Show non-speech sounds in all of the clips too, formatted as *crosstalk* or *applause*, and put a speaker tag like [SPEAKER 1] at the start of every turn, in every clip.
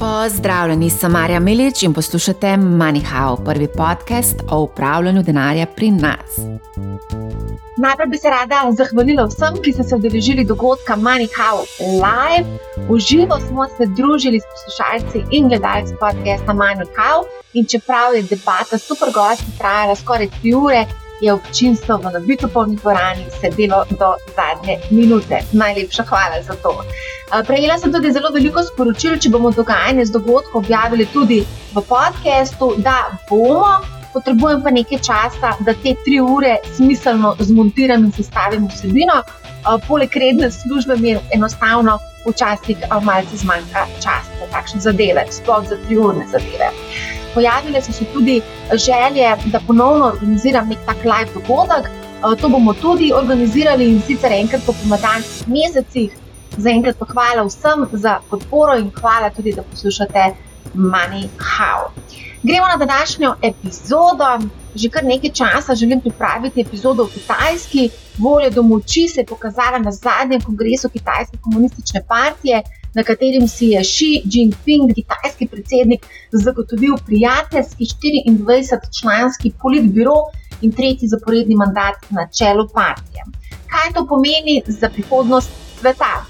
[SPEAKER 1] Pozdravljeni, sem Marja Milič in poslušate MoneyHow, prvi podcast o upravljanju denarja pri nas.
[SPEAKER 2] Najprej bi se rada zahvalila vsem, ki so se udeležili dogodka MoneyHow Live. Uživo smo se družili s poslušalci in gledalci podcasta MoneyHow. In čeprav je debata super gosti trajala skoraj tri ure, je občinstvo v nabito polni dvorani sedelo do zadnje minute. Najlepša hvala za to. Prejela sem tudi zelo veliko sporočil, če bomo dogajanje z dogodkom objavili tudi v podkastu, da bomo. Potrebujem pa nekaj časa, da te tri ure smiselno zmontiram in sestavim vsebino. Poleg redne službe mi enostavno včasih malce zmanjka časa za takšne zadeve, sploh za tri urne zadeve. Pojavile so se tudi želje, da ponovno organiziram nek tak live dogodek. To bomo tudi organizirali in sicer enkrat po pomadanskih mesecih. Zaenkrat pa hvala vsem za podporo in hvala tudi, da poslušate Money How. Gremo na današnjo epizodo. Že kar nekaj časa želim pripraviti epizodo o Kitajski. Volja do moči se je pokazala na zadnjem kongresu Kitajske komunistične partije, na katerem si je Xi Jinping, kitajski predsednik, zagotovil prijateljski 24-članski politbiro in tretji zaporedni mandat na čelu partije. Kaj to pomeni za prihodnost sveta?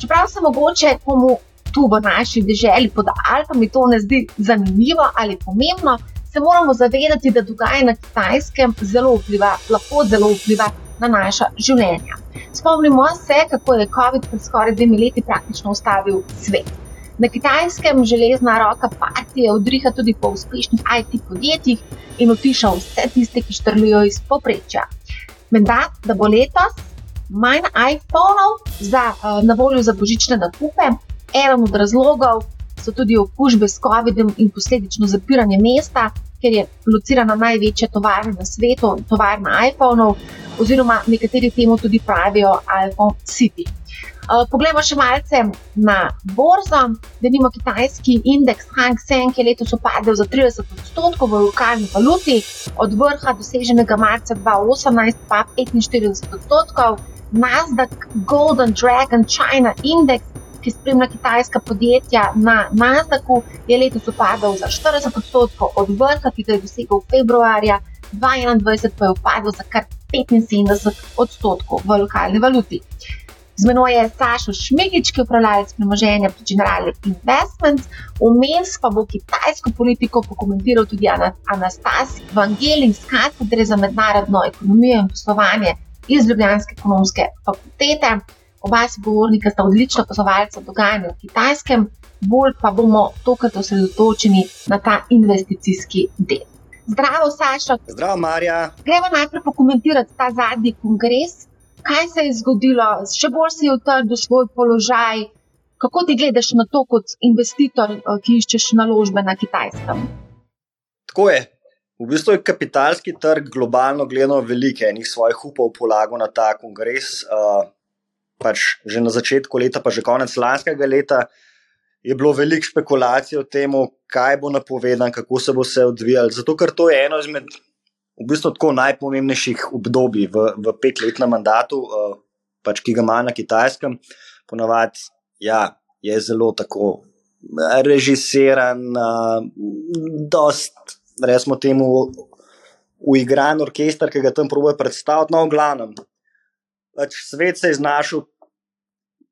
[SPEAKER 2] Čeprav se mogoče komu tu v naši državi pod Alpami to ne zdi zanimivo ali pomembno, se moramo zavedati, da dogajanje na kitajskem zelo vpliva, lahko zelo vpliva na naša življenja. Spomnimo se, kako je COVID pred skoraj dvemi leti praktično ustavil svet. Na kitajskem železna roka partije odriha tudi po uspešnih IT podjetjih in utiša vse tiste, ki štrlijo iz poprečja. Menda, da bo letos manj iPhone-ov na voljo za božične nakupe, eden od razlogov so tudi okužbe s COVID-om in posledično zapiranje mesta, ker je locirana največja tovarna na svetu, tovarna iPhone-ov, oziroma nekateri temu tudi pravijo iPhone City. Uh, poglejmo še malce na borzo, da nima kitajski indeks Hang Seng, je letos upadel za 30 odstotkov v lokalni valuti, od vrha doseženega marca 2018 pa 45 odstotkov. Nasdaq Golden Dragon China Index ki spremlja kitajska podjetja na Nasdaqu, je letos upadal za 40 odstotkov od vrha, ki ga je dosegel februarja 2021, pa je upadel za kar 75 odstotkov v lokalni valuti. Z menoj je Sašo Šmegič, ki je upravljalec premoženja pri General Investments, vmes pa bo kitajsko politiko pokomentiral tudi Anastas Vangelin z katedre za mednarodno ekonomijo in poslovanje iz Ljubljanske ekonomske fakultete. Oba sogovornika sta odlična opazovalca dogajanja v Kitajskem, bolj pa bomo tokrat osredotočeni na ta investicijski del. Zdravo, Saša.
[SPEAKER 3] Zdravo, Marja.
[SPEAKER 2] Gremo najprej pokomentirati ta zadnji kongres. Kaj se je zgodilo, še bolj si je utrdil svoj položaj, kako ti gledaš na to kot investitor, eh, ki iščeš naložbe na kitajskem?
[SPEAKER 3] Tako je. V bistvu je kapitalski trg globalno gledano velike enih svojih upov polagal na ta kongres. Uh, pač že na začetku leta, pa že konec lanskega leta, je bilo veliko špekulacij o tem, kaj bo napovedan, kako se bo vse odvijalo. Zato, ker to je eno izmed v bistvu tako najpomembnejših obdobij v, v petletnem mandatu, uh, pač, ki ga ima na kitajskem. Ponavadi ja, je zelo tako režiseran, uh, dost, resmo temu. Uigran orkester, ki ga tam probojajo predstaviti, no, v glavnem, pač svet se je znašel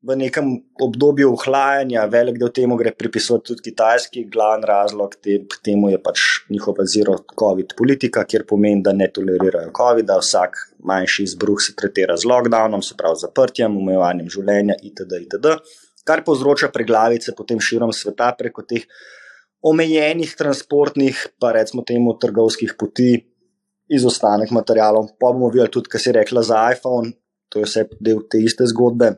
[SPEAKER 3] v nekem obdobju ohlajanja, velik del temu gre pripisovati tudi kitajski, glavni razlog te, temu je pač njihova zero COVID politika, kjer pomeni, da ne tolerirajo COVID, da vsak manjši izbruh se tretira z lockdownom, se pravi zaprtjem, omejevanjem življenja itd. itd. Kar povzroča preglavice potem širom sveta preko teh omejenih transportnih, pa recimo temu trgovskih poti. Izostanek materijalov, pa bomo videli tudi, se je rekla za iPhone, to je vse del te iste zgodbe.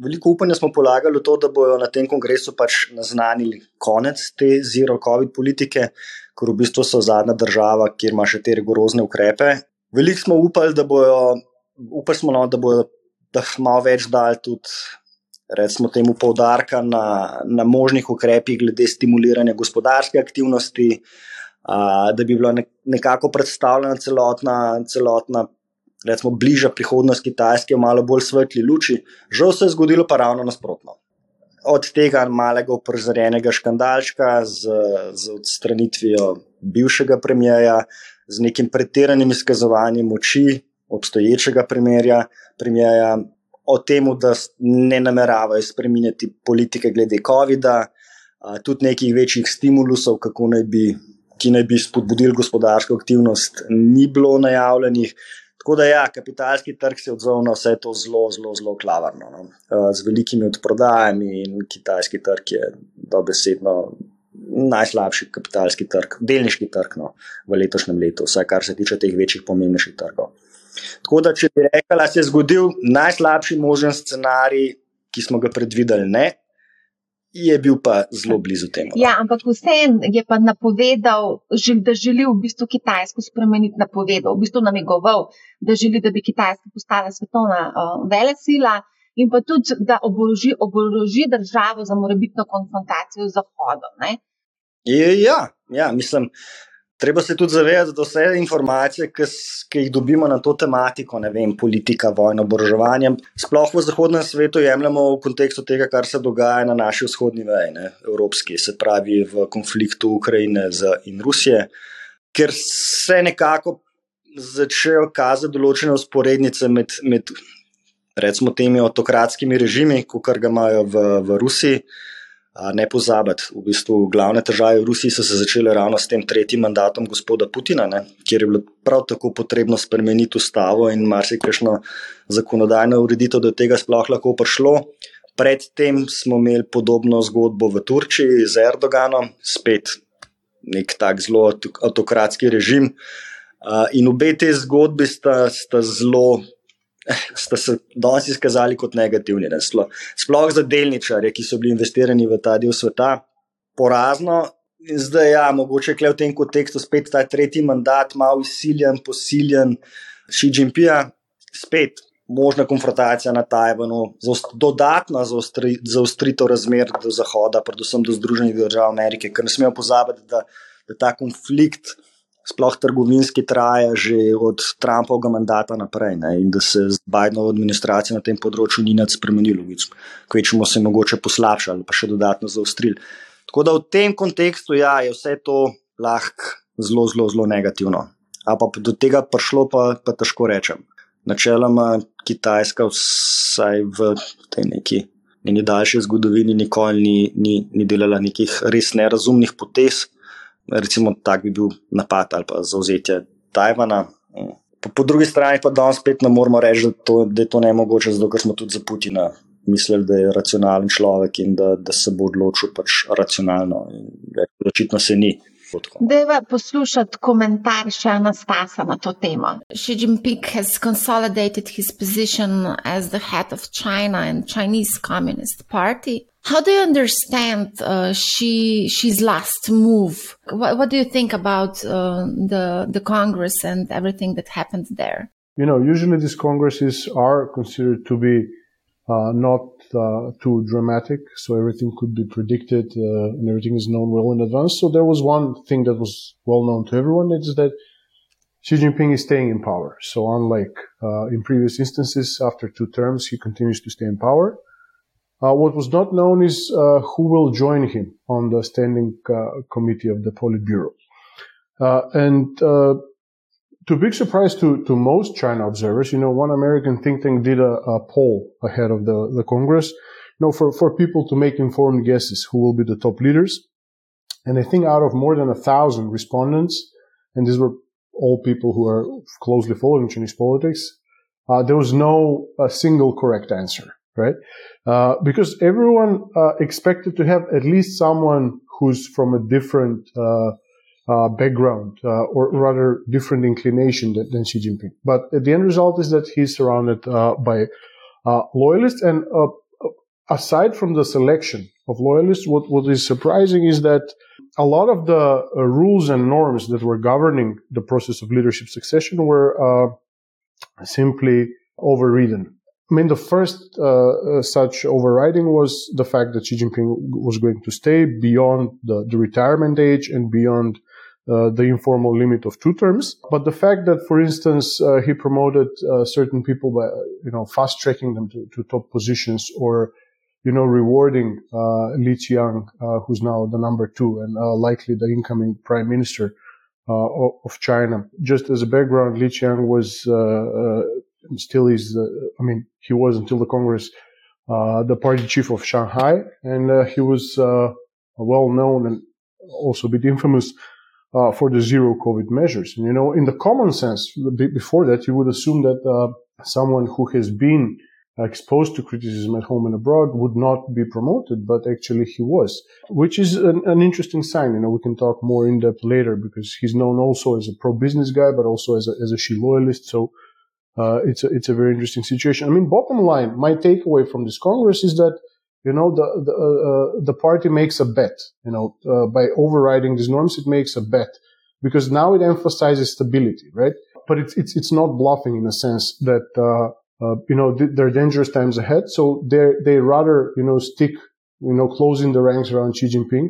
[SPEAKER 3] Veliko upanja smo polagali v to, da bodo na tem kongresu pač naznanili konec te zero-covid politike, ker v bistvu so zadnja država, kjer ima še te rigorozne ukrepe. Veliko smo upali, da bojo, upali smo, no, da bojo da malo več dal tudi, recimo, temu poudarka na, na možnih ukrepih glede stimuliranja gospodarske aktivnosti, a, da bi bila nekako predstavljena celotna, celotna recimo, bližja prihodnost Kitajske v malo bolj svetli luči, žal se je zgodilo pa ravno nasprotno. od tega malega uprzorjenega škandalčka z, z odstranitvijo bivšega premijeja, z nekim pretiranim izkazovanjem moči obstoječega premijeja, premijeja o tem, da ne nameravajo spremenjati politike glede COVID-a, tudi nekih večjih stimulusov, naj bi, ki naj bi spodbudili gospodarsko aktivnost, ni bilo najavljenih. Tako da, ja, kapitalski trg se je odzval na vse to zelo, zelo, zelo klavrno. No. Z velikimi odprodajami in kitajski trg je dobesedno najslabši kapitalski trg, delniški trg no, v letošnjem letu, vsaj kar se tiče teh večjih, pomembnejših trgov. Tako da, če bi rekla, se je zgodil najslabši možen scenarij, ki smo ga predvideli, ne, je bil pa zelo blizu temu.
[SPEAKER 2] No. Ja, ampak vseeno je pa napovedal, da želi v bistvu Kitajsko spremeniti napovedal, v bistvu namigoval, da želi, da bi Kitajska postala svetovna uh, vele sila in pa tudi, da oboroži, oboroži državo za morebitno konfrontacijo z Zahodom. Ne?
[SPEAKER 3] Ja, ja, mislim, Treba se tudi zavedati, da vse informacije, ki, ki jih dobimo na to tematiko, ne vem, politika, vojno, oboroževanje, sploh v zahodnem svetu jemljemo v kontekstu tega, kar se dogaja na naši vzhodni meji, evropski, se pravi v konfliktu Ukrajine in Rusije, ker se nekako začnejo kazati določene usporednice med, med recimo, temi autokratskimi režimi, kot ga imajo v, v Rusiji. Ne pozabiti, v bistvu glavne težave v Rusiji so se začele ravno s tem tretjim mandatom gospoda Putina, ne, kjer je bilo prav tako potrebno spremeniti ustavo in marsikajšno zakonodajno ureditev, da je tega sploh lahko prišlo. Predtem smo imeli podobno zgodbo v Turčiji z Erdoganom, spet nek tak zelo avtokratski režim. In obe te zgodbi sta, sta zelo *laughs* sta se danes izkazali kot negativni. Ne? Sploh za delničarje, ki so bili investirani v ta del sveta, porazno. In zdaj, ja, mogoče je v tem kontekstu spet ta tretji mandat, malo izsiljen, posiljen, Xi Jinping, spet možna konfrontacija na Tajvanu, dodatna zaostritev razmer do Zahoda, predvsem do Združenih držav Amerike, ker ne smemo pozabiti, da, da ta konflikt sploh trgovinski traja že od Trumpovega mandata naprej ne, in da se z Bidenovo administracijo na tem področju ni nič spremenilo, kvečemo se mogoče poslabšali, pa še dodatno zaostrili. Tako da v tem kontekstu ja, je vse to lahko zelo, zelo, zelo negativno. Ampak do tega prišlo, pa, pa težko rečem. Načeloma Kitajska, vsaj v tej neki. Njeni daljši zgodovini nikoli ni, ni, ni delala nekih res nerazumnih potez, recimo, tak bi bil napad ali pa zauzetje Tajvana. Po, po drugi strani pa danes spet ne moremo reči, da, to, da je to ne mogoče, zato ker smo tudi za Putina mislili, da je racionalen človek in da, da se bo odločil pač racionalno. Očitno se ni.
[SPEAKER 2] Deva poslušati komentar še Anastasa na to temo.
[SPEAKER 1] Xi Jinping has consolidated his position as the head of China and Chinese Communist Party. How do you understand uh, she she's last move? What, what do you think about uh, the the Congress and everything that happened there?
[SPEAKER 4] You know, usually these congresses are considered to be uh, not uh, too dramatic, so everything could be predicted uh, and everything is known well in advance. So there was one thing that was well known to everyone: it's that Xi Jinping is staying in power. So unlike uh, in previous instances, after two terms, he continues to stay in power. Uh, what was not known is uh, who will join him on the standing uh, committee of the Politburo. Uh, and uh, to big surprise to, to most China observers, you know, one American think tank did a, a poll ahead of the, the Congress, you know, for, for people to make informed guesses who will be the top leaders. And I think out of more than a thousand respondents, and these were all people who are closely following Chinese politics, uh, there was no single correct answer right? Uh, because everyone uh, expected to have at least someone who's from a different uh, uh background uh, or rather different inclination than, than, Xi Jinping. But the end result is that he's surrounded uh, by loyalists. And aside from the selection of loyalists, what, what is surprising is that a lot of the rules and norms that were governing the process of leadership succession were simply overridden I mean, the first uh, uh, such overriding was the fact that Xi Jinping was going to stay beyond the, the retirement age and beyond uh, the informal limit of two terms. But the fact that, for instance, uh, he promoted uh, certain people by, you know, fast tracking them to, to, top positions or you know, rewarding uh, Li Qiang, who's now the number two and likely the incoming prime minister uh, of China. Just as a background, Li Qiang was uh, uh, still is, I mean, he was until the Congress the party chief of Shanghai, and he was well known and also a bit infamous uh, for the zero COVID measures. And, you know, in the common sense, before that, you would assume that uh, someone who has been exposed to criticism at home and abroad would not be promoted, but actually he was, which is an, an, interesting sign. You know, we can talk more in depth later because he's known also as a pro-business guy, but also as a, as a Xi loyalist. So, uh, it's a, it's a very interesting situation. I mean, bottom line, my takeaway from this Congress is that, you know, the, the, uh, uh the party makes a bet, you know, uh, by overriding these norms, it makes a bet because now it emphasizes stability, right? But it's, it's, it's not bluffing in a sense that, uh, uh, you know, th- there are dangerous times ahead. So they they rather, you know, stick, you know, closing the ranks around Xi Jinping,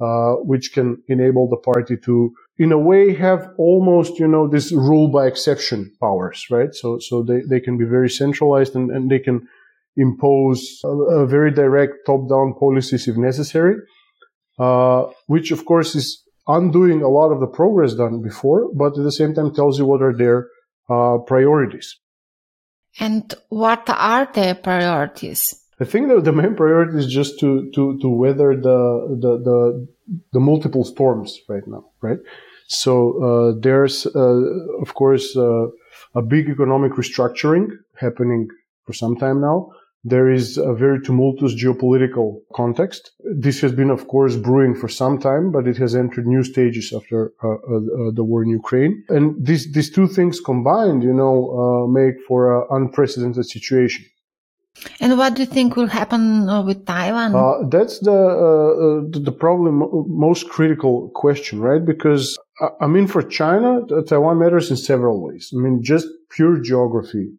[SPEAKER 4] uh, which can enable the party to, in a way, have almost, you know, this rule by exception powers, right? So, so they, they can be very centralized and, and they can impose a, a very direct top down policies if necessary, uh, which of course is undoing a lot of the progress done before, but at the same time tells you what are their uh, priorities.
[SPEAKER 1] And what are their priorities?
[SPEAKER 4] I think that the main priority is just to, to, to weather the, the, the, the multiple storms right now, right? So, uh, there's, uh, of course, uh, a big economic restructuring happening for some time now there is a very tumultuous geopolitical context. This has been, of course, brewing for some time, but it has entered new stages after uh, uh, the war in Ukraine. And these, these two things combined, you know, uh, make for an unprecedented situation.
[SPEAKER 1] And what do you think will happen uh, with Taiwan?
[SPEAKER 4] Uh, that's the, uh, the problem, most critical question, right? Because I mean, for China, Taiwan matters in several ways. I mean, just pure geography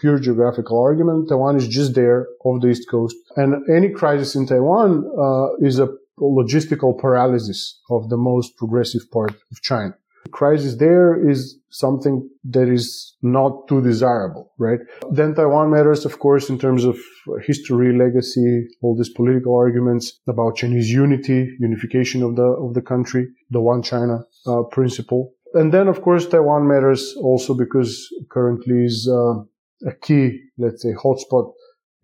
[SPEAKER 4] pure geographical argument. Taiwan is just there off the east coast, and any crisis in Taiwan uh, is a logistical paralysis of the most progressive part of China. Crisis there is something that is not too desirable, right? Then Taiwan matters, of course, in terms of history, legacy, all these political arguments about Chinese unity, unification of the of the country, the one China uh, principle. And then, of course, Taiwan matters also because currently is uh, a key, let's say, hotspot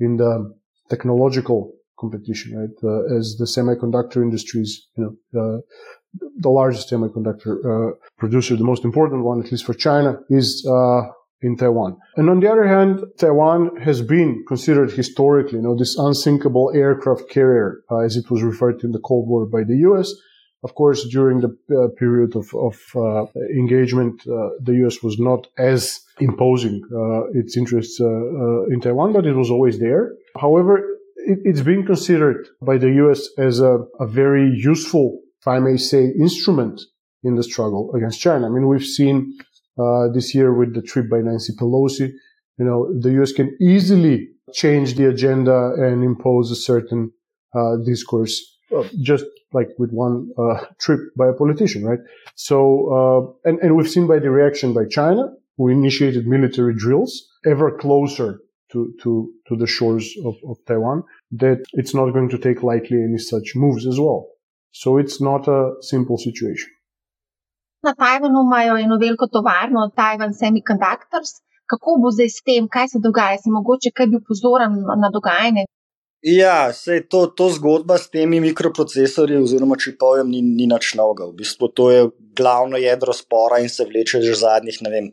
[SPEAKER 4] in the technological competition, right? Uh, as the semiconductor industries, you know, uh, the largest semiconductor uh, producer, the most important one, at least for China, is uh, in Taiwan. And on the other hand, Taiwan has been considered historically, you know, this unsinkable aircraft carrier, uh, as it was referred to in the Cold War by the U.S. Of course, during the uh, period of, of uh, engagement, uh, the U.S. was not as imposing uh, its interests uh, in Taiwan, but it was always there. However, it, has been considered by the U.S. as a, a, very useful, if I may say, instrument in the struggle against China. I mean, we've seen this year with the trip by Nancy Pelosi, you know, the U.S. can easily change the agenda and impose a certain discourse uh, just like with one uh, trip by a politician, right? So, uh, and, and we've seen by the reaction by China, who initiated military drills ever closer to, to, to the shores of, of Taiwan, that it's not going to take lightly any such moves as well. So it's not a simple situation.
[SPEAKER 2] Na Tajvanu imajo eno veliko tovarno, Taiwan Semiconductors. Kako bo zdaj s tem, kaj se dogaja? Si mogoče kaj bil pozoren na dogajanje
[SPEAKER 3] Ja, sej to, to zgodba s temi mikroprocesorji oziroma čipojem ni, ni nič novega. V bistvu to je glavno jedro spora in se vleče že zadnjih, ne vem,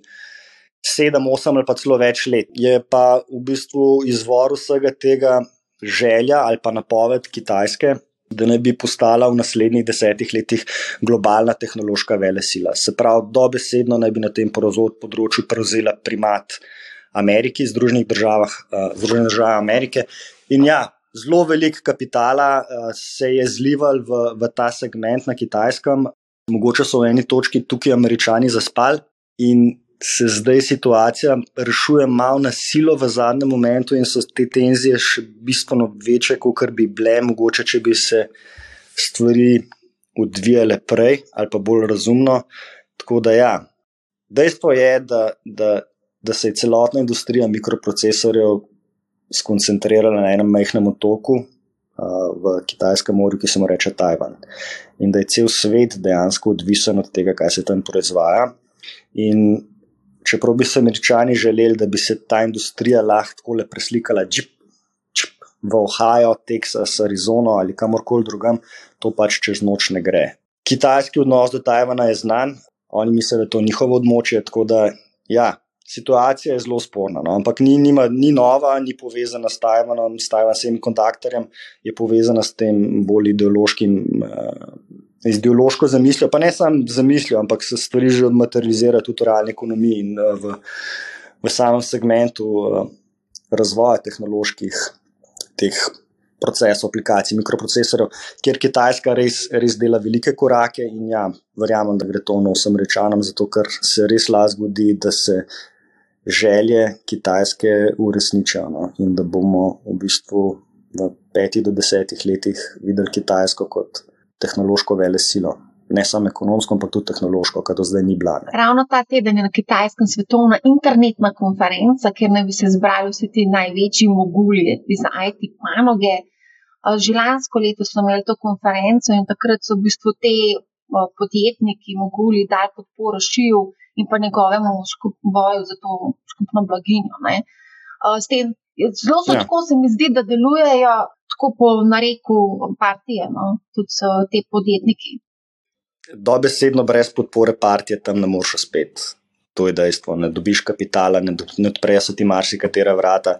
[SPEAKER 3] sedem, osem ali pa celo več let. Je pa v bistvu izvor vsega tega želja ali pa napoved Kitajske, da ne bi postala v naslednjih desetih letih globalna tehnološka vele sila. Se pravi, dobesedno naj bi na tem področju prevzela primat. Ameriki, Združenih državah, uh, Združenih državah Amerike. In ja, zelo velik kapitala uh, se je zlival v, v ta segment na kitajskem. Mogoče so v eni točki tukaj američani zaspali in se zdaj situacija rešuje malo na silo v zadnjem momentu, in so te tenzije še bistveno večje, kot bi bile, mogoče če bi se stvari odvijale prej ali pa bolj razumno. Tako da ja. Dejstvo je, da, da da se je celotna industrija mikroprocesorjev skoncentrirala na enem majhnem otoku uh, v Kitajskem morju, ki se mu reče Tajvan. In da je cel svet dejansko odvisen od tega, kaj se tam proizvaja. In čeprav bi se američani želeli, da bi se ta industrija lahko tako le preslikala džip, džip, v Ohio, Texas, Arizono ali kamorkoli drugam, to pač čez noč ne gre. Kitajski odnos do Tajvana je znan, oni mislijo, da je to njihovo območje, tako da ja, situacija je zelo sporna. No? Ampak ni, nima, ni nova, ni povezana s Tajvanom, s tajvanskim kontaktorjem, je povezana s tem bolj ideološkim. Uh, Z ideološko zamislijo, pa ne samo zamislijo, ampak se stvari že odmaterializirajo tudi v realni ekonomiji in uh, v, v samem segmentu uh, razvoja tehnoloških teh procesov, aplikacij, mikroprocesorjev, kjer Kitajska res, res dela velike korake in ja, verjamem, da gre to nosem rečanom, zato ker se res lahko zgodi, da se želje Kitajske uresničijo no? in da bomo v bistvu v petih do desetih letih videli Kitajsko kot tehnološko vele silo. Ne samo ekonomsko, ampak tudi tehnološko, kar do zdaj ni bilo.
[SPEAKER 2] Ravno ta teden je na kitajskem svetovna internetna konferenca, kjer naj bi se zbrali vsi ti največji moguli iz IT panoge. Že lansko leto smo imeli to konferenco in takrat so v bistvu te podjetniki moguli dali podporo šiju in pa njegovemu boju za to skupno blaginjo. Tem, zelo so ja. tako, se mi zdi, da delujejo tako po nareku partije, no? tudi so te podjetniki.
[SPEAKER 3] Dobesedno brez podpore partije tam ne moreš spet. To je dejstvo. Ne dobiš kapitala, ne, ne odprejo se ti marsikatera vrata.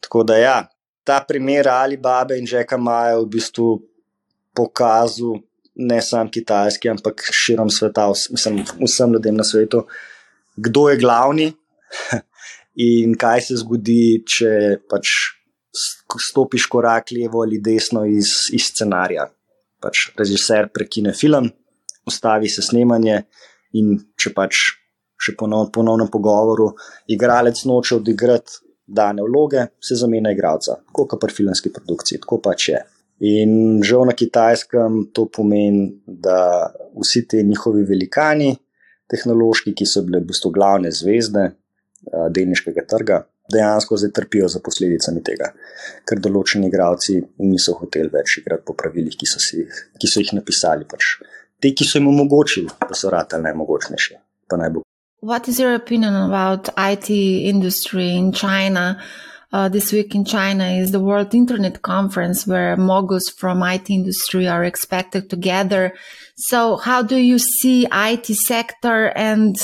[SPEAKER 3] Tako da ja, ta primer ali babe in žeka imajo v bistvu pokazal, ne samo kitajski, ampak širom sveta, vsem, vsem ljudem na svetu, kdo je glavni *laughs* in kaj se zgodi, če pač stopiš korak levo ali desno iz, iz scenarija. Pač režiser prekine film, ustavi se snemanje in če pač še ponov, ponovno pogovoru, igralec noče odigrati dane vloge, se zamenja igralca, kot pri filmski produkciji, tako pač je. In žal na kitajskem to pomeni, da vsi ti njihovi velikani, tehnološki, ki so bile v bistvu glavne zvezde uh, delniškega trga, dejansko zdaj trpijo za posledicami tega, ker določeni igravci niso hoteli več igrati po pravilih, ki so, si, ki so jih napisali. Pač. Te, ki so jim omogočili, da so rade najmogočnejši.
[SPEAKER 1] What is your opinion about IT industry in China? Uh, this week in China is the World Internet Conference where moguls from IT industry are expected to gather. So how do you see IT sector and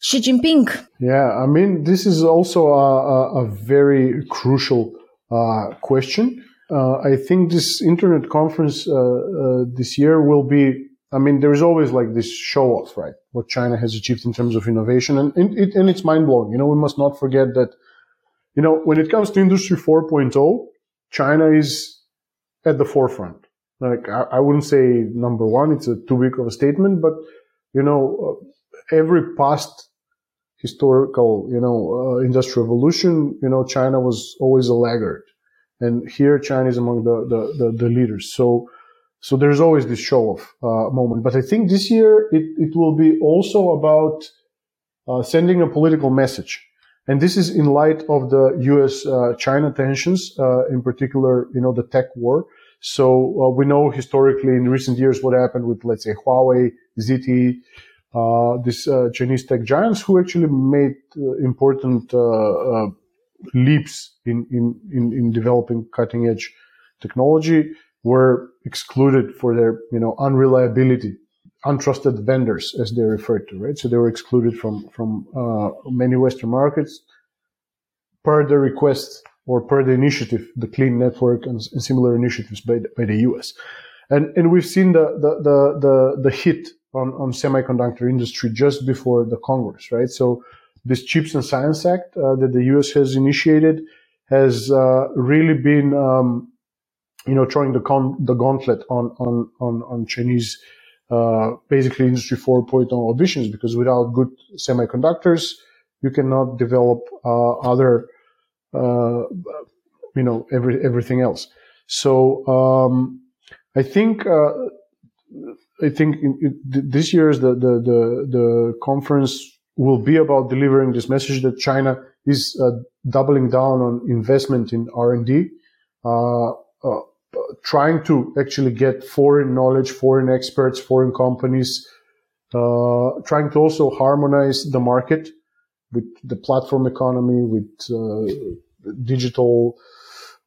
[SPEAKER 1] Xi Jinping?
[SPEAKER 4] Yeah, I mean, this is also a, a, very crucial uh, question. Uh, I think this internet conference uh, uh, this year will be. I mean, there is always like this show off, right? What China has achieved in terms of innovation, and, and, it, and it's mind blowing. You know, we must not forget that you know, when it comes to industry 4.0, China is at the forefront. Like, I, I wouldn't say number one, it's a too big of a statement, but, you know, uh, every past historical, you know, uh, industrial revolution, you know, China was always a laggard. And here China is among the, the, the, the leaders. So, so there's always this show off uh, moment. But I think this year it, it will be also about uh, sending a political message. And this is in light of the U.S. Uh, China tensions, uh, in particular, you know, the tech war. So uh, we know historically in recent years what happened with, let's say, Huawei, ZTE, uh, these uh, Chinese tech giants who actually made uh, important leaps in, in, in, in developing cutting edge technology were excluded for their, you know, unreliability untrusted vendors, as they're referred to, right? So they were excluded from from uh, many Western markets per the request or per the initiative, the Clean Network and, and similar initiatives by the, by the U.S. And and we've seen the the the the, the hit on on semiconductor industry just before the Congress, right? So this Chips and Science Act uh, that the U.S. has initiated has uh, really been, um, you know, throwing the con- the gauntlet on on on on Chinese uh, basically industry 4.0 ambitions because without good semiconductors, you cannot develop uh, other, uh, you know, every, everything else. So um, I think uh, I think in, in, this year's the, the the the conference will be about delivering this message that China is uh, doubling down on investment in R&D, uh, uh, trying to actually get foreign knowledge, foreign experts, foreign companies, uh, trying to also harmonize the market with the platform economy, with uh, digital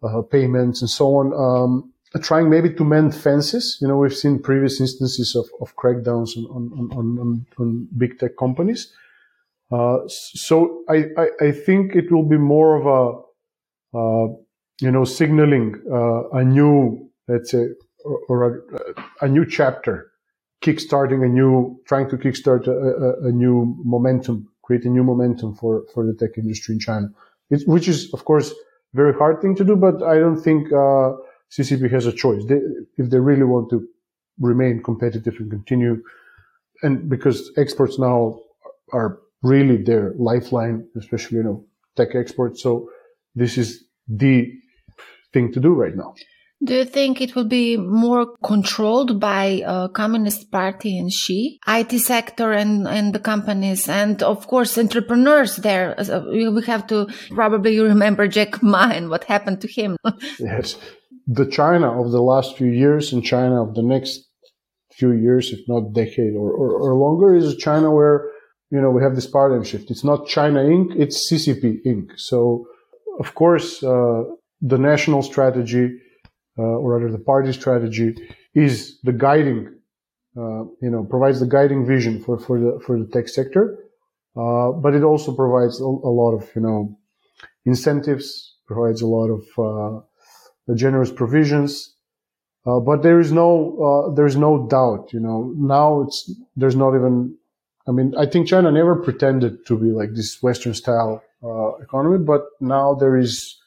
[SPEAKER 4] uh, payments and so on. Um, trying maybe to mend fences. You know, we've seen previous instances of, of crackdowns on, on, on, on, big tech companies. Uh, so I, I, I, think it will be more of a, uh, you know, signaling uh, a new, let's say, or, or a, a, new chapter, kickstarting a new, trying to kickstart a, a, a, new momentum, create a new momentum for, for the tech industry in China, it, which is, of course, very hard thing to do, but I don't think, uh, CCP has a choice. They, if they really want to remain competitive and continue, and because exports now are really their lifeline, especially, you know, tech exports. So this is the thing to do right now.
[SPEAKER 1] Do you think it will be more controlled by uh, Communist Party and Xi, IT sector and, and the companies, and of course entrepreneurs there? Uh, we have to probably remember Jack Ma and what happened to him. *laughs*
[SPEAKER 4] yes, the China of the last few years and China of the next few years, if not decade or, or, or longer, is China where you know we have this paradigm shift. It's not China Inc. It's CCP Inc. So of course uh, the national strategy, uh, or rather the party strategy, is the guiding. Uh, you know, provides the guiding vision for, for the for the tech sector, uh, but it also provides a, a, lot of you know incentives, provides a lot of uh, generous provisions. Uh, but there is no there is no doubt, you know. Now it's there's not even. I mean, I think China never pretended to be like this Western style uh, economy, but now there is.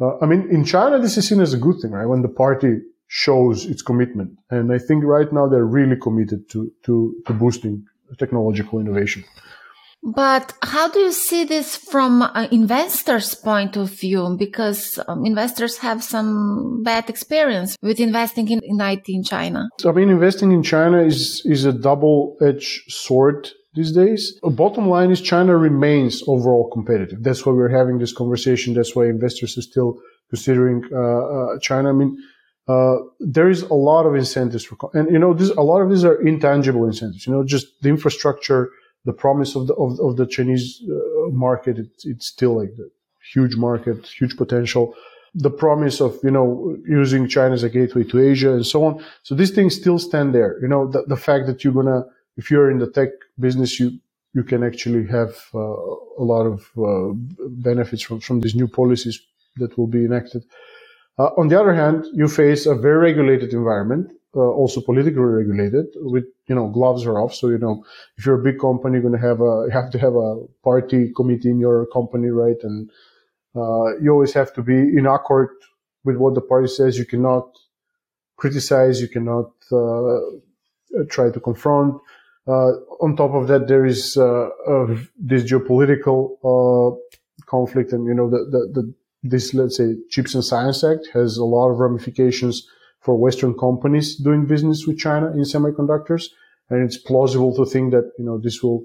[SPEAKER 4] Uh, I mean, in China, this is seen as a good thing, right? When the party shows its commitment, and I think right now they're really committed to to, to boosting technological innovation.
[SPEAKER 1] But how do you see this from an investor's point of view? Because um, investors have some bad experience with investing in, in IT in China.
[SPEAKER 4] I mean, investing in China is, is a double-edged sword these days. The bottom line is China remains overall competitive. That's why we're having this conversation. That's why investors are still considering uh, uh, China. I mean, uh, there is a lot of incentives for, and you know, this, a lot of these are intangible incentives. You know, just the infrastructure the promise of the of, of the Chinese uh, market. It, it's still like the huge market, huge potential. The promise of you know using China as a gateway to Asia and so on. So these things still stand there. You know the, the fact that you're gonna if you're in the tech business, you you can actually have uh, a lot of uh, benefits from from these new policies that will be enacted. Uh, on the other hand, you face a very regulated environment uh, also politically regulated with you know gloves are off. So you know if you're a big company you're going to have a you have to have a party committee in your company right? And uh, you always have to be in accord with what the party says. You cannot criticize. You cannot uh, try to confront on top of that there is uh, this geopolitical uh, conflict and you know the, the, the this let's say chips and science act has a lot of ramifications for Western companies doing business with China in semiconductors. And it's plausible to think that, you know, this will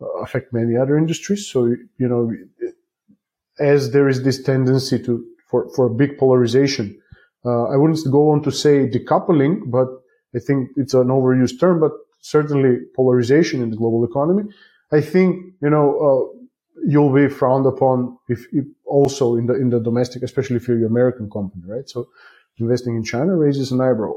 [SPEAKER 4] uh, affect many other industries. So, you know, as there is this tendency to, for, for a big polarization, uh, I wouldn't go on to say decoupling, but I think it's an overused term, but certainly polarization in the global economy. I think, you know, uh, you'll be frowned upon if, if, also in the, in the domestic, especially if you're an American company, right? So investing in China raises an eyebrow.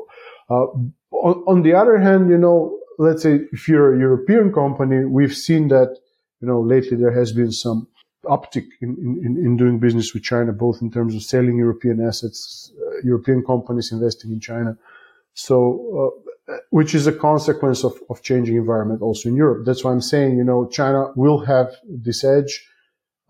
[SPEAKER 4] Uh, on, on, the other hand, you know, let's say if you're a European company, we've seen that, you know, lately there has been some uptick in, in, in doing business with China, both in terms of selling European assets, uh, European companies investing in China. So, uh, which is a consequence of, of changing environment also in Europe. That's why I'm saying, you know, China will have this edge.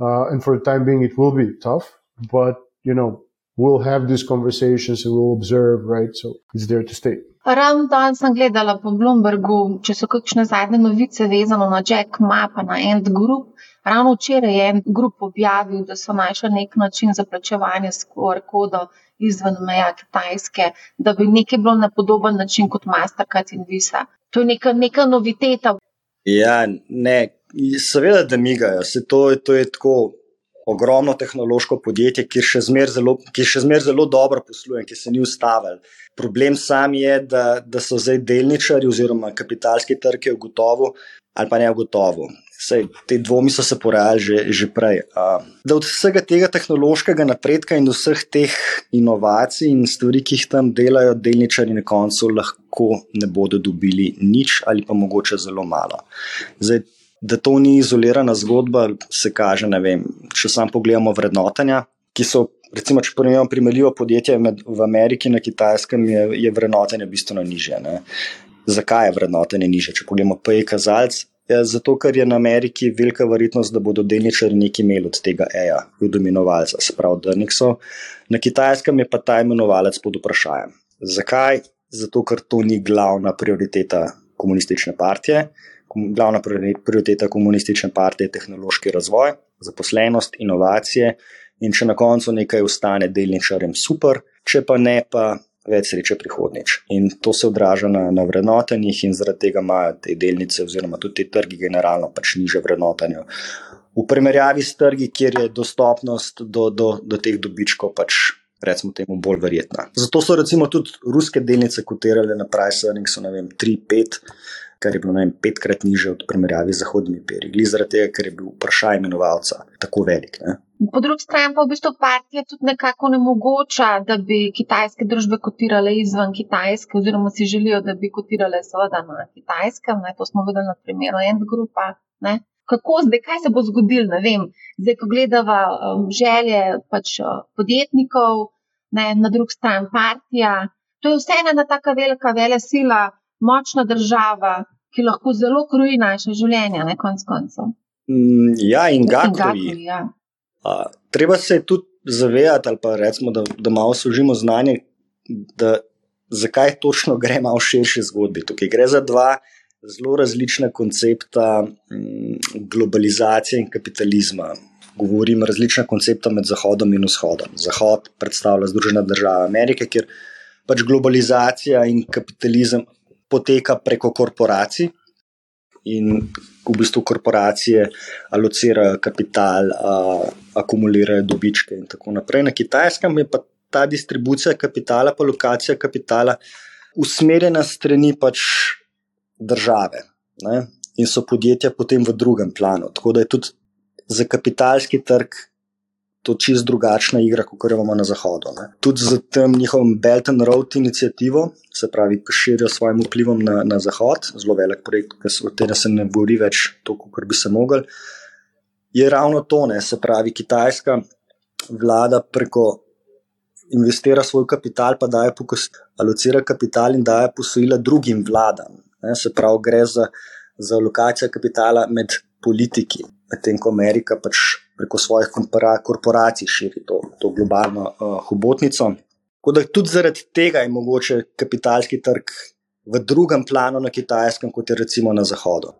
[SPEAKER 4] Uh, and for the time being, it will be tough, but, you know, we'll have these conversations and we'll observe, right? So it's there to stay.
[SPEAKER 2] Ravno danes sem gledala po Bloombergu, če so kakšne zadnje novice vezane na Jack Ma, na End Group. Ravno včeraj je End Group objavil, da so našli nek način za plačevanje s QR-kodo izven meja Kitajske, da bi nekaj bilo na podoben način kot Mastercard in Visa. To je neka, neka noviteta.
[SPEAKER 3] Ja, ne, seveda, da migajo. Se to, to je tako ogromno tehnološko podjetje, ki še zmeraj zelo, zmer zelo dobro posluje, ki se ni ustavil. Problem sam je, da, da so zdaj delničari oziroma kapitalski trg ugotovili ali pa ne ugotovili. Sej, te dvomi so se porajali že, že prej. Uh, da od vsega tega tehnološkega napredka in vseh teh inovacij in stvari, ki jih tam delajo, delničari na koncu lahko ne bodo dobili nič ali pa mogoče zelo malo. Zdaj, da to ni izolirana zgodba, se kaže, vem, če samo pogledamo vrednotenja, ki so. Recimo, če primerjamo primerljivo podjetje med, v Ameriki in na Kitajskem, je, je vrednotenje bistveno niže. Ne? Zakaj je vrednotenje niže? Če pogledamo PE kazalec, je zato, ker je na Ameriki velika verjetnost, da bodo delničari nekaj imeli od tega EA, od imenovalca, se pravi, da so. Na Kitajskem je pa ta imenovalec pod vprašanjem. Zakaj? Zato, ker to ni glavna prioriteta komunistične partije glavna prioriteta komunistične partije je tehnološki razvoj, zaposlenost, inovacije. In če na koncu nekaj ostane delničarjem, super, če pa ne, pa več sreče prihodnjič. In to se odraža na, na vrednotenjih, in zaradi tega imajo te delnice, oziroma tudi te trgi, generalno pač niže vrednotenje. V primerjavi s trgi, kjer je dostopnost do, do, do teh dobičkov pač. Recimo, temu bolj verjetna. Zato so recimo tudi ruske delnice kotirale na price earnings, so ne vem, 3-5, kar je bilo vem, petkrat niže od primerjavi z zahodnimi peri, glede zaradi tega, ker je bil vprašaj imenovalca tako velik. Ne?
[SPEAKER 2] Po drugi strani pa v bistvu partija tudi nekako ne mogoča, da bi kitajske družbe kotirale izven Kitajske, oziroma si želijo, da bi kotirale seveda na Kitajskem. Ne? To smo videli na primeru End Grupa. Ne? Kako zdaj, kaj se bo zgodilo? Ne vem. Zdaj, ko gledava um, želje pač, uh, podjetnikov, ne, na drugi strani partija, to je vseeno ena taka velika vele sila, močna država, ki lahko zelo kroji naše življenje, ne konc koncev.
[SPEAKER 3] Mm, ja, in ga kroji. Ja. Treba se tudi zavedati, ali pa recimo, da, da malo služimo znanje, da zakaj točno gre malo širši zgodbi. Tukaj gre za dva zelo različna koncepta mm, globalizacije in kapitalizma. Govorim različna koncepta med Zahodom in Vzhodom. Zahod predstavlja Združene države Amerike, kjer pač globalizacija in kapitalizem poteka preko korporacij in v bistvu korporacije alocirajo kapital, a, akumulirajo dobičke in tako naprej. Na kitajskem je pa ta distribucija kapitala, pa lokacija kapitala usmerjena strani pač države ne? in so podjetja potem v drugem planu. Tako da je tudi za kapitalski trg to čist drugačna igra, kot jo imamo na zahodu. Ne. Tudi z tem njihovim Belt and Road inicijativo, se pravi, ki širijo svojim vplivom na, na zahod, zelo velik projekt, o tem se ne govori več toliko, kot bi se mogli. Je ravno to, ne, se pravi, kitajska vlada preko investira svoj kapital, pa daje pokos, alocira kapital in daje posojila drugim vladam. Ne, se pravi, gre za, za lokacijo kapitala med politiki, medtem ko Amerika pač preko svojih korporacij širi to, to globalno uh, hobotnico. Tako da tudi zaradi tega je mogoče kapitalski trg v drugem planu na kitajskem, kot je recimo na zahodu.